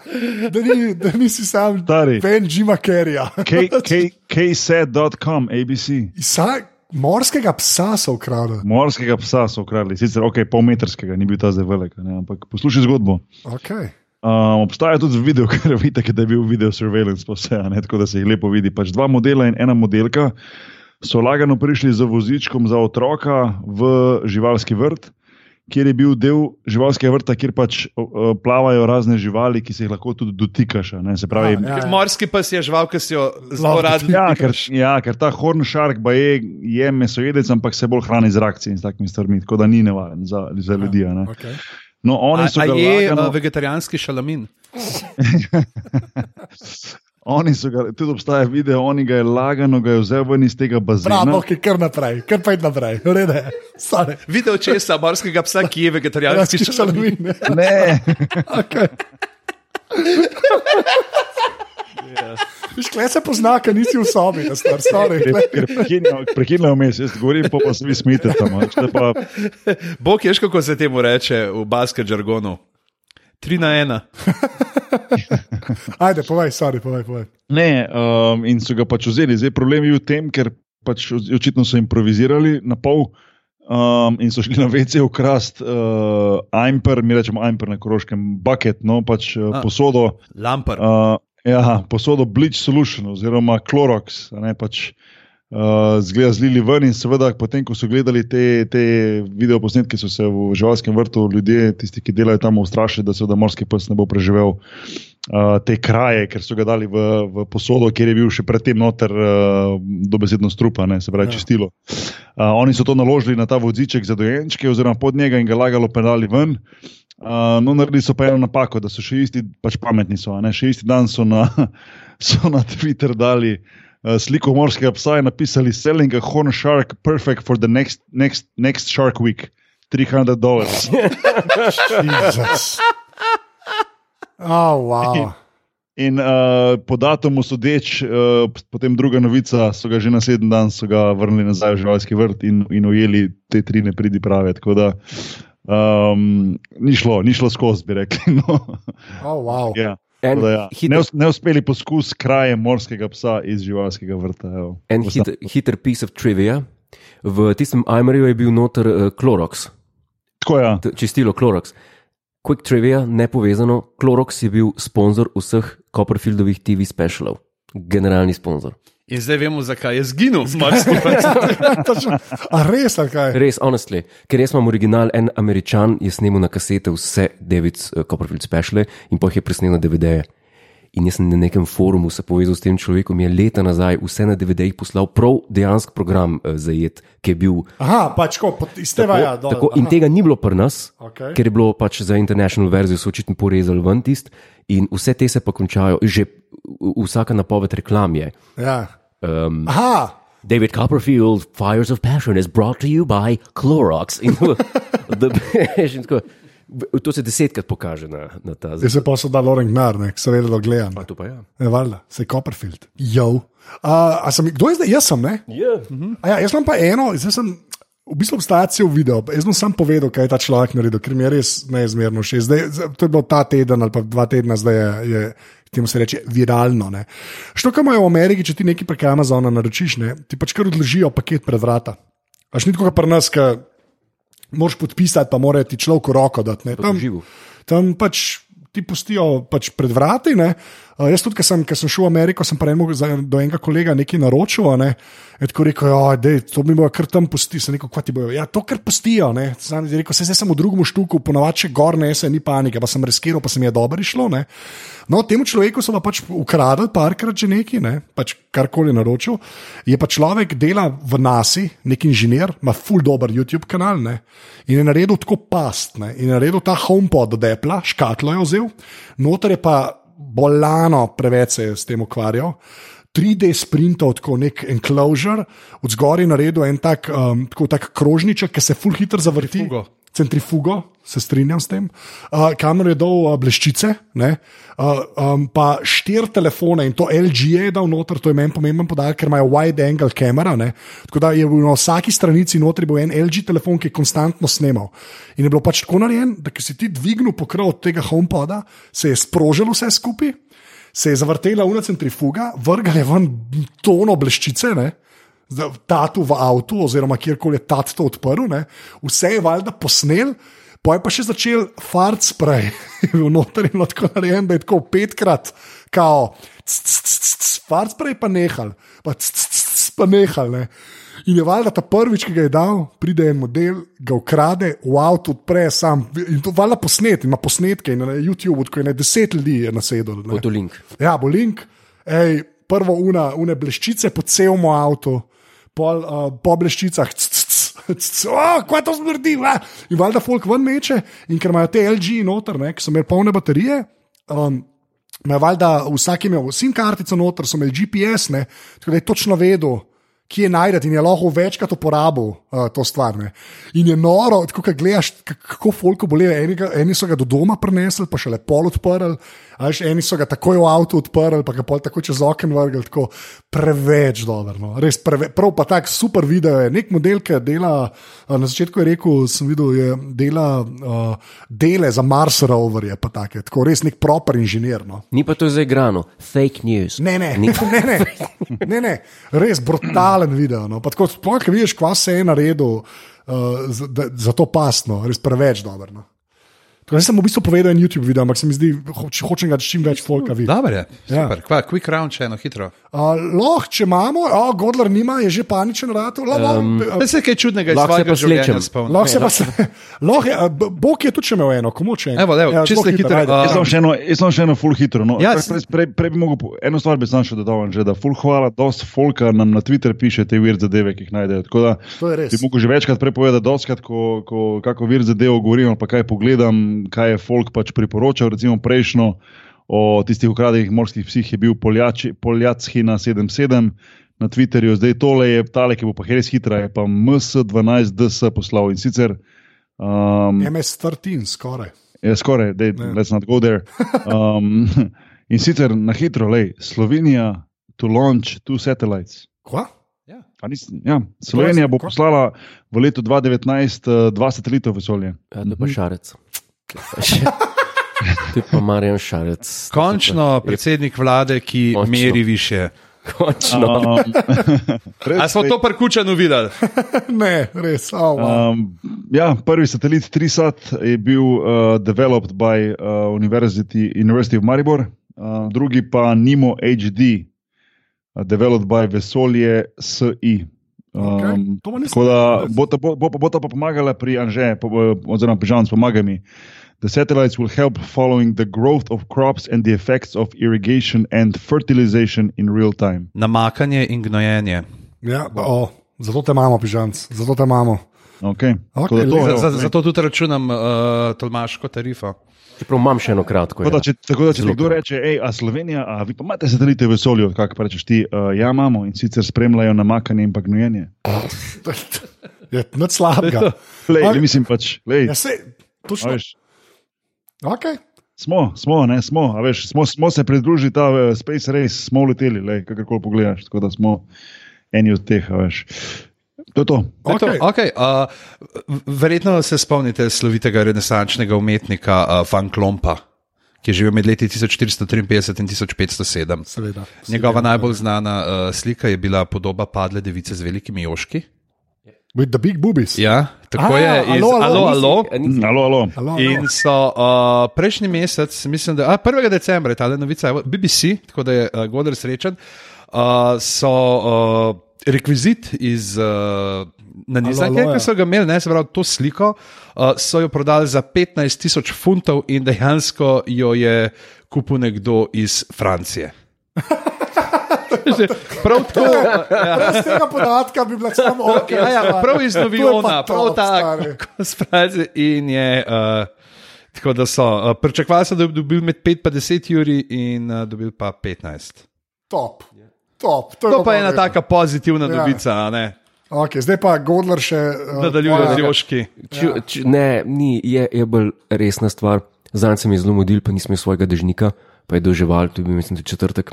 da, ni, da nisi sam. Ben Jima Carreya? K- K- KSET.com, ABC. Sa, morskega psa so ukradli. Morskega psa so ukradli, sicer ok, polmetrskega, ni bil ta zdaj velik, ne, ampak poslušaj zgodbo. Okay. Um, obstaja tudi video, ker vidite, da je bil video surveillance, pa vse, a ne, tako da se jih lepo vidi. Pač dva modela in ena modelka so lagano prišli z vozičkom za otroka v živalski vrt, kjer je bil del živalskega vrta, kjer pač uh, plavajo razne živali, ki se jih lahko tudi dotikaš. a Ne, se pravi, Ja, ja. Morski pes je žival, ki si jo zelo rad Ja, ker, ja, ker ta horn shark pa je, je mesojedec, ampak se bolj hrani z rakci in s takimi stvarmi, tako da ni nevaren za, za ljudi. a ne. Okay. No, oni A, so a ga je lagano, uh, vegetarijanski šalamin? oni so ga, tudi obstaja video, oni ga je lagano, ga je vzel ven iz tega bazena. Bravo, ki kar naprej, kar pa je naprej. Rede. Video česa morskega psa, ki je vegetarijanski šalamin. Ne, Okay. Viš, kle se pozna, ker nisi v sobi, da star, sorry. ker prekinjajo vmes, jaz govorim, pa, pa se vi smete tam. Pa, Bog ješ, kako se temu reče v basket žargonu. Tri na ena. Ajde, povej, sorry, povej, povej. ne, um, in so ga pač vzeli. Zdaj problem je v tem, ker pač očitno so improvizirali na pol. Um, in so šli na VC ukrast uh, Aimper, mi rečemo Aimper na koroškem, bucket, no pač uh, A. posodo. Lampar. Uh, ja, posodo Bleach Solution oziroma Clorox, ne pač. Uh, zgleda zlili ven in seveda, potem ko so gledali te, te videoposnetke, so se v živalskem vrtu ljudje, tisti, ki delajo tam, ustrašili, da se da morski pes ne bo preživel uh, te kraje, ker so ga dali v, v posodo, kjer je bil še predtem noter uh, dobesedno strupa, ne, se pravi ja. čistilo. Uh, oni so to naložili na ta voziček za dojenčke, oziroma pod njega in ga lagalo pedali ven. Uh, no, naredili so pa eno napako, da so še isti, pač pametni so. Še isti dan so na, so na Twitter dali uh, sliko morskega psa in napisali: Selling a horn shark perfect for the next, next, next shark week. 300 dolarjev. Jezus. Oh, wow. In uh, po datumu sodeč, uh, potem druga novica, so ga že naslednji dan vrnili nazaj v živalski vrt in, in ujeli te tri nepridi prave. Tako da um, ni šlo, ni šlo skozi, bi rekli. No. Oh, wow. ja. En da Ja. hiter- Neus, neuspeli poskus kraje morskega psa iz živalskega vrta. Evo. En hiter, hiter piece of trivia. V tistem Aimerju je bil noter uh, Clorox, Tako ja. t- čistilo Clorox. Quick trivia, nepovezano, Clorox je bil sponzor vseh Copperfieldovih TV specialov, generalni sponzor. In zdaj vemo, zakaj je zginil morski pes. Točno. A res, ali kaj? Res, honestly, ker jaz imam original, en američan je snimal na kasete vse David uh, Copperfield speciale in jih je presnel na DVD-je. In jaz sem na nekem forumu se povezal s tem človekom, mi je leta nazaj vse na DVD-jih poslal prav dejanski program uh, zajet, ki je bil Aha, pač ko, iz tega ja, dol. Tako, in tega ni bilo pri nas, Okej. ker je bilo pač za international verzijo, so očitno porezali ven tist, in vse te se pa končajo, že vsaka napoved reklam je. Ja. Um, Aha, David Copperfield, Fires of Passion is brought to you by Clorox. In, da, in tako, to se desetkrat pokaže na, na ta zdaj se pa so dal Loren Gnar, ne, seveda da gledam. To pa ja. Ne, valjda, se Copperfield. Jo. Uh, a sem, kdo je zdaj? Jaz sem, ne? Yeah. A Ja, jaz imam pa eno, zdaj sem. V bistvu obstaja cel video, jaz bom sam povedal, kaj je ta človek naredil, ker mi je res neizmerno všeč. To je bilo ta teden ali pa dva tedna, zdaj je, je temu se reče viralno. ne. Što, kar imajo v Ameriki, če ti nekaj prek Amazona naročiš, ne, ti pač kar odložijo paket pred vrata. Až ni tako, kot pri nas, ki moraš podpisati, pa mora ti človek roko dati. ne. Tam, tam pač ti pustijo pač pred vrati. Ne. Uh, jaz tudi, ker sem, ker sem šel v Ameriko, sem pa enemu do enega kolega nekaj naročil. Ne. Je tako rekel, ja, dej, to mi bojo kar tam pustili. Sem rekel, kaj ti bojo. Ja, to kar pustijo. ne." Sam je rekel, se zdaj sem v drugem štuku, ponovadi še gor ne, se ni panike, pa sem riskiral, pa se mi je dobro išlo. Ne. No, temu človeku so pa pač ukradli parkrat že neki, ne, pač karkoli naročil. Je pa človek dela v nasi, nek inženir, ima full dober YouTube kanal ne, in je naredil tako past. Ne, in je naredil ta HomePod od Apple, škatlo je vzel, noter je pa bolano, preveč se je s tem ukvarjal. 3D sprintov, tako nek enclosure, od zgoraj naredil en tak, um, tako, tak krožniček, ki se full hitro zavrti. Centrifugo. Centrifugo, se strinjam s tem, uh, kamero je dal uh, bleščice, uh, um, pa štiri telefone in to LG je dal noter, to je meni pomemben podatek, ker imajo wide angle kamera. Tako da je na vsaki stranici notri bil en LG telefon, ki je konstantno snimal. In je bilo pač tako narejen, da ki si ti dvignil pokrov od tega homepoda, se je sprožil vse skupaj. Se je zavrtela una centrifuga, vrgala je ven tono bleščice, za- tatu v avtu, oziroma kjerkoli je tat to odprl, ne. vse je valjda posnel, pa je pa še začel fart sprej, je bil noter in tako narejen, da je tako petkrat, kao, fart sprej pa nehal, pa, c- c- c- pa nehal. Ne. In je valjda ta prvič, ki ga je dal, pride en model, ga ukrade, v avtu odpre sam. In to valjda posnet, ima posnetke in na YouTubu, ko je ne deset ljudi je nasedlo. ne. Bo to link. Ja, bo link, ej, prvo una, une bleščice po celem avtu, pol, uh, po bleščicah. kaj to smrdi? va? In valjda folk ven meče, in ker imajo te LG noter, ne, ki so imeli polne baterije. Um, valjda vsak je imel SIM kartico noter, so imeli GPS, ne, tako da je točno vedel. Kje je najdete, in je lahko večkrat uporabil uh, to stvar. Ne. In je noro, tako kot gledaš, kako folko boli. Eni, so ga do doma prenesli, pa še lepo odprli, a veš, eni so ga takoj v avtu odprli, pa ga pol tako čez okno vrgli. Tako preveč dobro. No. Res preve, prav pa tak super video je. Nek model, ki dela, na začetku je rekel, sem videl, je dela uh, dele za Mars roverje, pa take, tako res nek proper inženir. No. Ni pa to zaigrano, fake news. Ne, ne, Ni. ne, ne, ne, ne. res brutalen video. No. Pa Tako, sploh, ki vidiš, kva se je naredil uh, za, da, za to pasno, res preveč dobro. No. Tako, jaz sem v bistvu povedal en YouTube video, ampak se mi zdi, hoč, hočem ga čim več folka videti. Dobar je, Ja. super. Kva, quick round, če eno hitro. Uh, lahko, če imamo, oh, Godler nima, je že paničen rado. Um, Da se kaj čudnega iz Lahko se svojega pa življenja slečem. spomnim. Lahko se pa se. Lahko a, B- Bog je tudi še imel eno, komu če Evo, evo, čisto zelo hitro, ajde. a- Jaz sem še eno, jaz sem še eno full hitro. No. Ja, Prej- prej, prej, bi mogel, eno stvar bi sam še dodal, že, da full hvala, dosta folka nam na Twitter piše te vir zadeve, ki jih najdejo. Tako da To je res. bi mogel že večkrat prepovedati, doskrat, ko, ko kako vir zadevo govorim, pa kaj pogledam, kaj je folk pač priporočal. Recimo prejšnjo o tistih ukradenih morskih psih je bil Poljači- Poljacki na 77. Na Twitterju, zdaj tole je tale, ki bo pa res hitra, je pa MS12DS poslal in sicer um, MS-13, skoraj. Je skoraj, da let's not go there. Um, in sicer na hitro, lej, Slovenija to launch two satellites. Kva? Pa Nis, ja, Slovenija bo poslala v letu 2019 uh, dva satelita v vesolje. Ja, to je pa šarec. Je pa Marjan Šarec. Končno predsednik vlade, ki Končno. meri više. Končno. Um, res, A smo to prkučano videli? ne, res. Oh, wow. Um, ja, prvi satelit Trisat je bil uh, developed by uh, University, University of Maribor, uh, drugi pa Nimo HD, uh, developed by Vesolje SI. Um, nisem tako da bo ta, bo, bo, bo ta pa pomagala pri Anže, po- oziroma pri Žanu, pomaga mi. The satellites will help following the growth of crops and the effects of irrigation and fertilization in real time. Namakanje in gnojenje. Ja, oh, zato te imamo, pižamc, zato te imamo. Okay. Okej, da to, Za- za- Zato tudi računam uh, tolmaško tarifo. Čeprav imam še eno kratko. Tako da, Ja. če, tako da, če Zelo ti kdo kratko. reče, hej, a Slovenija, a vi pa imate satelite v vesolju, kako pa rečeš ti, uh, ja, imamo in sicer spremljajo namakanje in pa gnojenje. Je nič slabega. Lej, okay. mislim pač, lej, Ja, se, točno. veš, Okay. smo, smo, ne, smo, a veš, smo, smo se pridružili ta uh, Space Race, smo leteli, lej, kakorkoli pogledaš, tako da smo eni od teh, a veš. To je to. Je to. Okay, uh, verjetno se spomnite slovitega renesančnega umetnika uh, Van Klompa, ki je živel med leti 1453 in 1507. Seveda. Njegova najbolj znana uh, slika je bila podoba padle device z velikimi joški. With the big boobies. Ja, tako A, je iz alo, alo, Alo, alo. Alo, alo. In so uh, prejšnji mesec, mislim, da a, 1. decembra je ta novica, BBC, tako da je uh, Godler srečen, uh, so uh, rekvizit iz uh, nanizanke, Alo, alo, ja. ki so ga imeli, ne, se pravi, to sliko, uh, so jo prodali za 15 tisoč funtov in dejansko jo je kupil nekdo iz Francije. Že Prav tako. Brez tega podatka bi bila samo ok. Ja, ja, prav iz Noviona, prav tako. Sprazi in je. Uh, tako da so. Uh, Pričakovali so, da bi dobil med 5 in 10 uri in uh, dobil pa 15. Top. Top. To pa je ena taka pozitivna Ja. novica, a ne? Okay, zdaj pa Godler še. Uh, Nadaljuje z Joški. Č, ne, ni, je, je bolj resna stvar. Zdaj sem jih zelo modil, pa nisem imel svojega dežnika, pa je doživel, to je bil mislim, tudi četrtek.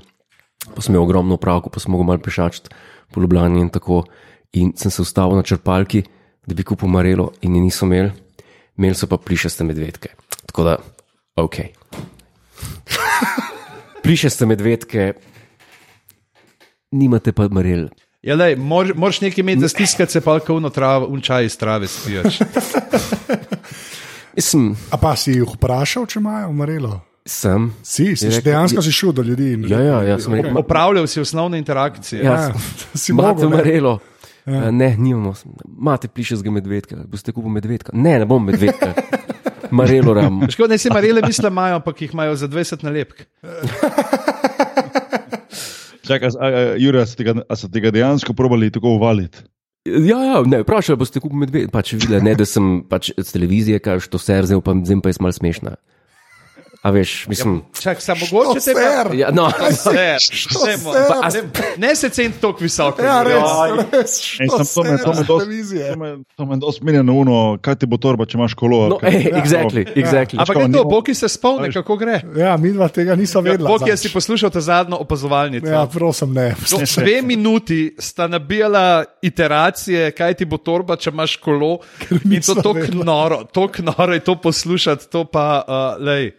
Pa sem imel ogromno pravko, pa sem mogel malo pešačiti po Ljubljani in tako. In sem se ustavil na črpalki, da bi kupil marelo in je nisem imel, imeli so pa plišaste medvedke. Tako da, ok. plišaste medvedke, nimate pa marel. Ja, lej, mor, moraš nekaj imeti za stiskati, se pa kauno travo, unčaj iz trave spijaš. Mislim, A pa si jih vprašal, če imajo umrelo? Sem. Si, si rekel, dejansko si šel do ljudi. In, Ja, ja, ja, sem rekel, Opravljal si osnovne interakcije. Ja, Ja, si Imate mogel, ne? marelo. Ja. Ne, nimamo. Imate plišastega medvedka. Boste kupili medvedka? Ne, ne bom medvedka. Marelo ram. Škoda, ne si marele misle imajo, ampak jih imajo za 20 nalepk. Čakaj, a, a, ste tega, a ste tega dejansko probali tako uvaliti? Ja, ja, ne, vprašali boste kupili medvedka. Pač videla, ne, da sem pač z televizije, kaj to ser, zdaj pa, zdaj pa je malo smešna. A veš, mislim. Čak, samo mogoče te ser? Ja, no, Ser, ser? pa- ne, ne se ceni tako visoko. Ja, res. res Ej, sem- to me- to me dosti- televizije. To me- To me dosti menja na uno, kaj ti bo torba, če imaš kolo. no ej, exactly, exactly. Ampak je to, Boki se spomni, kako gre. Ja, mi dva tega nisva vedela. Boki, jaz si poslušal ta zadnjo opazovalnico. Ja, prosim, ne. No, dve minuti sta nabijala iteracije, kaj ti bo torba, če imaš kolo. In to tako noro, tako noro je to poslušati, to pa, uh, lej.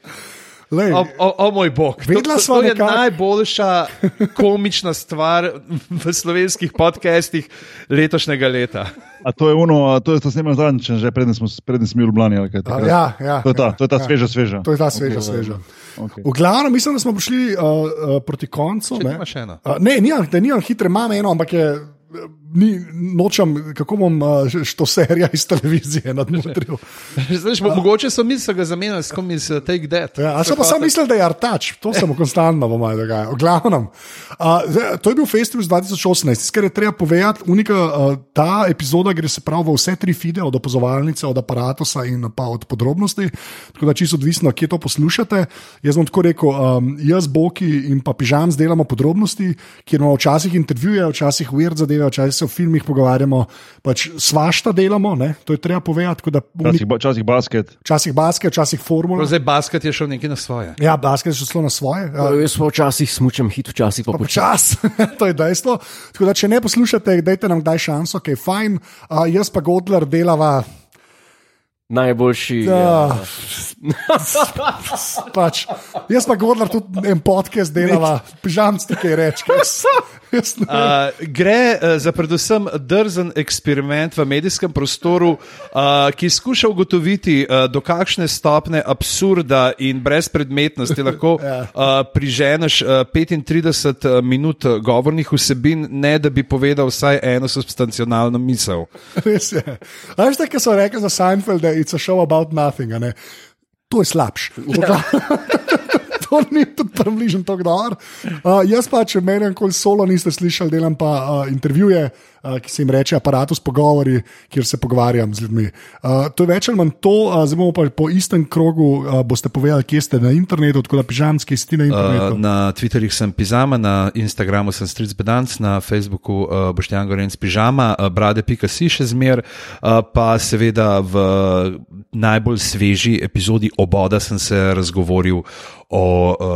Lej, O, o, o moj bog, to, to, sva to je nekako- najboljša komična stvar v slovenskih podcestih letošnjega leta. A to je ono, a to je to snemano zadnjič, že preden smo, preden smo bili v Ljubljani. ali kaj A, takrat? ja, ja, To je ta, ja, to je ta ja. sveža, sveža. To je ta sveža, sveža. Okay. V glavnem, mislim, da smo prišli uh, uh, proti koncu. Če ne. imaš eno. Uh, ne, nimam, da nimam hitre, imam eno, ampak je. Ni, nočem, kako bom to serijo iz televizije nadmudril. Znaš, mogoče so mi se ga zamenjali s kom iz uh, Take That. Ja, a so pa sam mislili, da je artač, to se mu konstantno bo malo dogajalo. V glavnem, uh, zdaj, to je bil festival iz 2018, kar je treba povedati. Unika, uh, ta epizoda gre se prav v vse tri fide, od opazovalnice, od aparata in pa od podrobnosti. Tako da čisto odvisno, kje to poslušate. Jaz bom tako rekel, um, jaz, Boki in pa Pižam delamo podrobnosti, kjer imamo včasih intervjuje, včasih weird zadeve, včasih se o filmih pogovarjamo, pač svašta delamo, ne? to je treba povedati. Včasih, ba- včasih basket. Včasih basket, včasih formula. Zdaj basket je šel nekaj na svoje. Ja, basket je šlo na svoje. Ja, Jaz pa včasih smučam hit, včasih pa počasi. Čas, to je dejstvo. Tako da, če ne poslušate, dajte nam kdaj šanso, ki je fajn. Uh, jaz pa Godler delava. Najboljši. Ja. pač, jaz pa Godler tudi en podcast delava, pižam ti kaj reči. Uh, gre uh, za predvsem drzen eksperiment v medijskem prostoru, uh, ki skuša ugotoviti, uh, do kakšne stopne absurda in brezpredmetnosti lahko uh, priženeš uh, 35 minut govornih vsebin, ne da bi povedal vsaj eno substancionalno misel. Res je. Veš, kaj so rekli za Seinfeld, da je it's a show about nothing. To je slabš. To ni tudi približno tako dobro. Uh, jaz pa, če meni koli solo niste slišali, delam pa uh, intervjuje, uh, ki se jim reče aparatus pogovori, kjer se pogovarjam z ljudmi. Uh, to je več ali manj to, uh, zdaj bomo pa po istem krogu, uh, boste povedali, kje ste na internetu, tako da pižamski si na Uh, internetu. na Twitterjih sem Pizama, na Instagramu sem Stric Bedanc, na Facebooku uh, Boštjan Gorenc Pižama, uh, brade.si še zmer, uh, pa seveda v najbolj sveži epizodi Oboda sem se razgovoril o,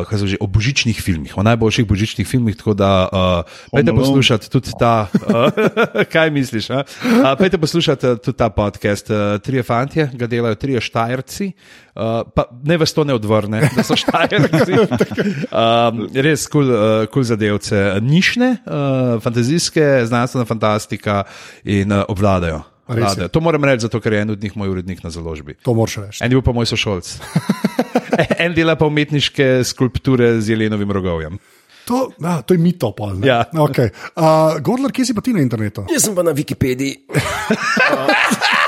uh, že, o božičnih filmih, o najboljših božičnih filmih, tako da uh, Alone. poslušati tudi ta, uh, kaj misliš, pejte poslušati uh, tudi ta podcast. Uh, trije fantje ga delajo, trije štajerci. Uh, pa ne vas to ne odvrne, da so štajerci. Res kul cool, cool zadevce, nišne, fantazijske, znanstvena fantastika in obvladajo. Obvladajo. To moram reči, zato ker je en od njih moj urednik na založbi. To moraš reči. En je bil pa moj sošolc. en dela pa umetniške skulpture z jelenovim rogovjem. To, a, to je mito, pol. ne? Ja. Okay. Uh, Godler, kje si pa ti na internetu? Jaz sem pa na Wikipediji.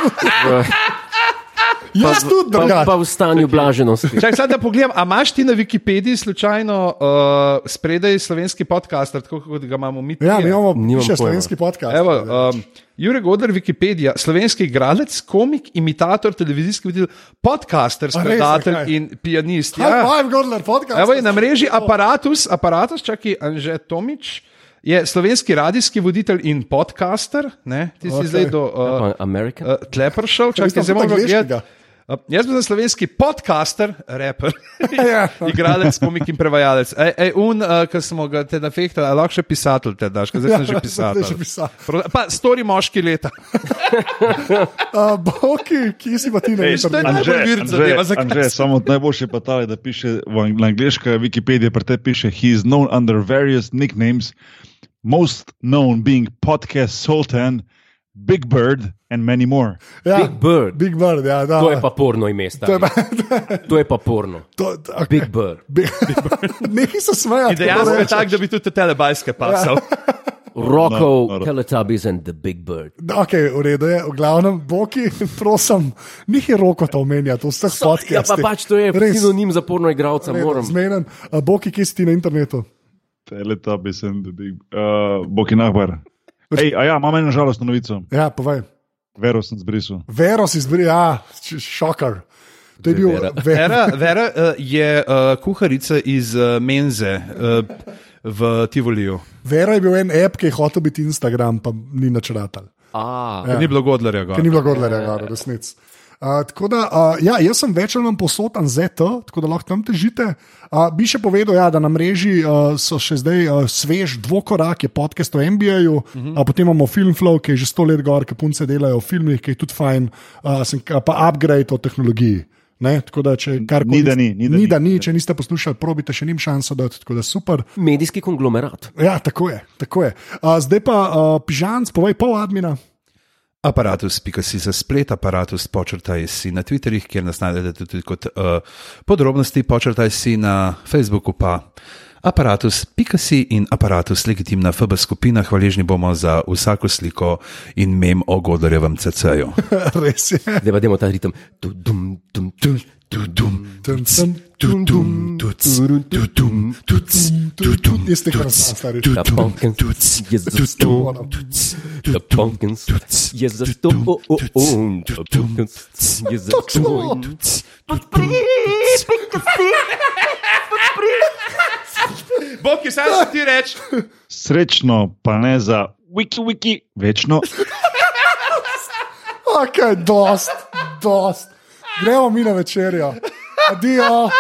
Jaz tudi, Pa, drugače. pa v stanju blaženosti. Čakaj, sad, da pogledam, a imaš ti na Wikipediji slučajno uh, spredaj slovenski podcast, tako kot ga imamo mi? Ja, mi imamo še slovenski podcast. Evo, um, Jure Godler, Wikipedija, slovenski igralec, komik, imitator, televizijski voditelj, podcaster, skladatelj zakaj? in pianist. High Ja. five, Godler, podcast. Evo je na mreži aparatus, aparatus čaki Anže Tomič. je slovenski radijski voditelj in podcaster. Ne? Ti si okay. zdaj do uh, Pa American. uh, Tlepršal, Jaz čakaj, zdaj tudi moram angleškega. gledati. Uh, jaz sem slovenski podcaster, raper, Ja. igralec, komik in prevajalec. Ej, ej un, uh, ki smo ga te nafehtali, a lahko še pisatelj te daš, zdaj sem že Ja, pisatelj. zdaj že pisatelj. Pa stori moški leta. Uh, Boki, kje si pa ti Ej, internetu? to je- najbolj vir zadeva, Anže, samo najboljše pa ta, je, da piše v angliška Wikipedija, pri te piše, he is known under various nicknames, most known being podcast Sultan, Big Bird and many more. Ja, Big Bird. Big Bird, ja, da. To je pa porno ime, To je pa, To je pa porno. to, okay. Big Bird. Big, Nekaj se smeja. In dejansko je tako, da bi tudi telebajske pasal. Rokov, No, no, no. Teletubbies and the Big Bird. Ok, v redu je, v glavnem, Boki, prosim, nihi roko to omenja, to vseh Ja, podcastov. pa pač to je sinonim za porno igralca, moram. Zmenen. Boki, kje si ti na internetu? Teletubbies and the Big uh, Boki Nahbar. Ej, a ja, imam eno žalostno novico. Ja, povej. Vero sem zbrisal. Vero si izbri, ja, šokar. To je bil Vera. Vera. Vera, uh, je uh, kuharica iz uh, Menze uh, v Tivoliju. Vera je bil en app, ki je hotel biti Instagram, pa ni načrtal. A, Ja. Ni bilo Godlerja. gor. Ni bilo gorlega, gor, resnic. Uh, tako da, uh, ja, jaz sem več ali manj posotan ZT, tako da lahko tam težite. Uh, bi še povedal, ja, da na mreži uh, so še zdaj uh, svež dvokorak, je podcast o MBA-ju, uh -huh. uh, potem imamo Filmflow, ki je že sto let gor, ki punce delajo v filmih, ki je tudi fajn, uh, sem, pa upgrade o tehnologiji. Ne, tako da, če karkoli. Ni, da ni, ni, da ni, da ni, če niste poslušali, probite še njim šanso dati, tako da super. medijski konglomerat. Ja, tako je. Tako je. Uh, zdaj pa uh, pižanc, povej pol admina. Aparatus.si za splet, aparatus počrtaj si na Twitterjih, kjer nas najdete tudi kot uh, podrobnosti, počrtaj si na Facebooku pa aparatus.si in aparatus legitimna FB skupina. Hvaležni bomo za vsako sliko in mem o Godlerjevem CC-ju. Res je. Zdaj pa demo ta ritem. Tu, dum, dum, tu, tu, dum, Tum, tum, tum, tum, Jaz te kar znam, stari. The pumpkins je za sto. The pumpkins je za sto. The pumpkins je za sto. Bog, ki sam ti reči. Srečno, pa ne za wiki, wiki, večno. Ok, dost, dost. Gremo mi na večerjo. Adijo.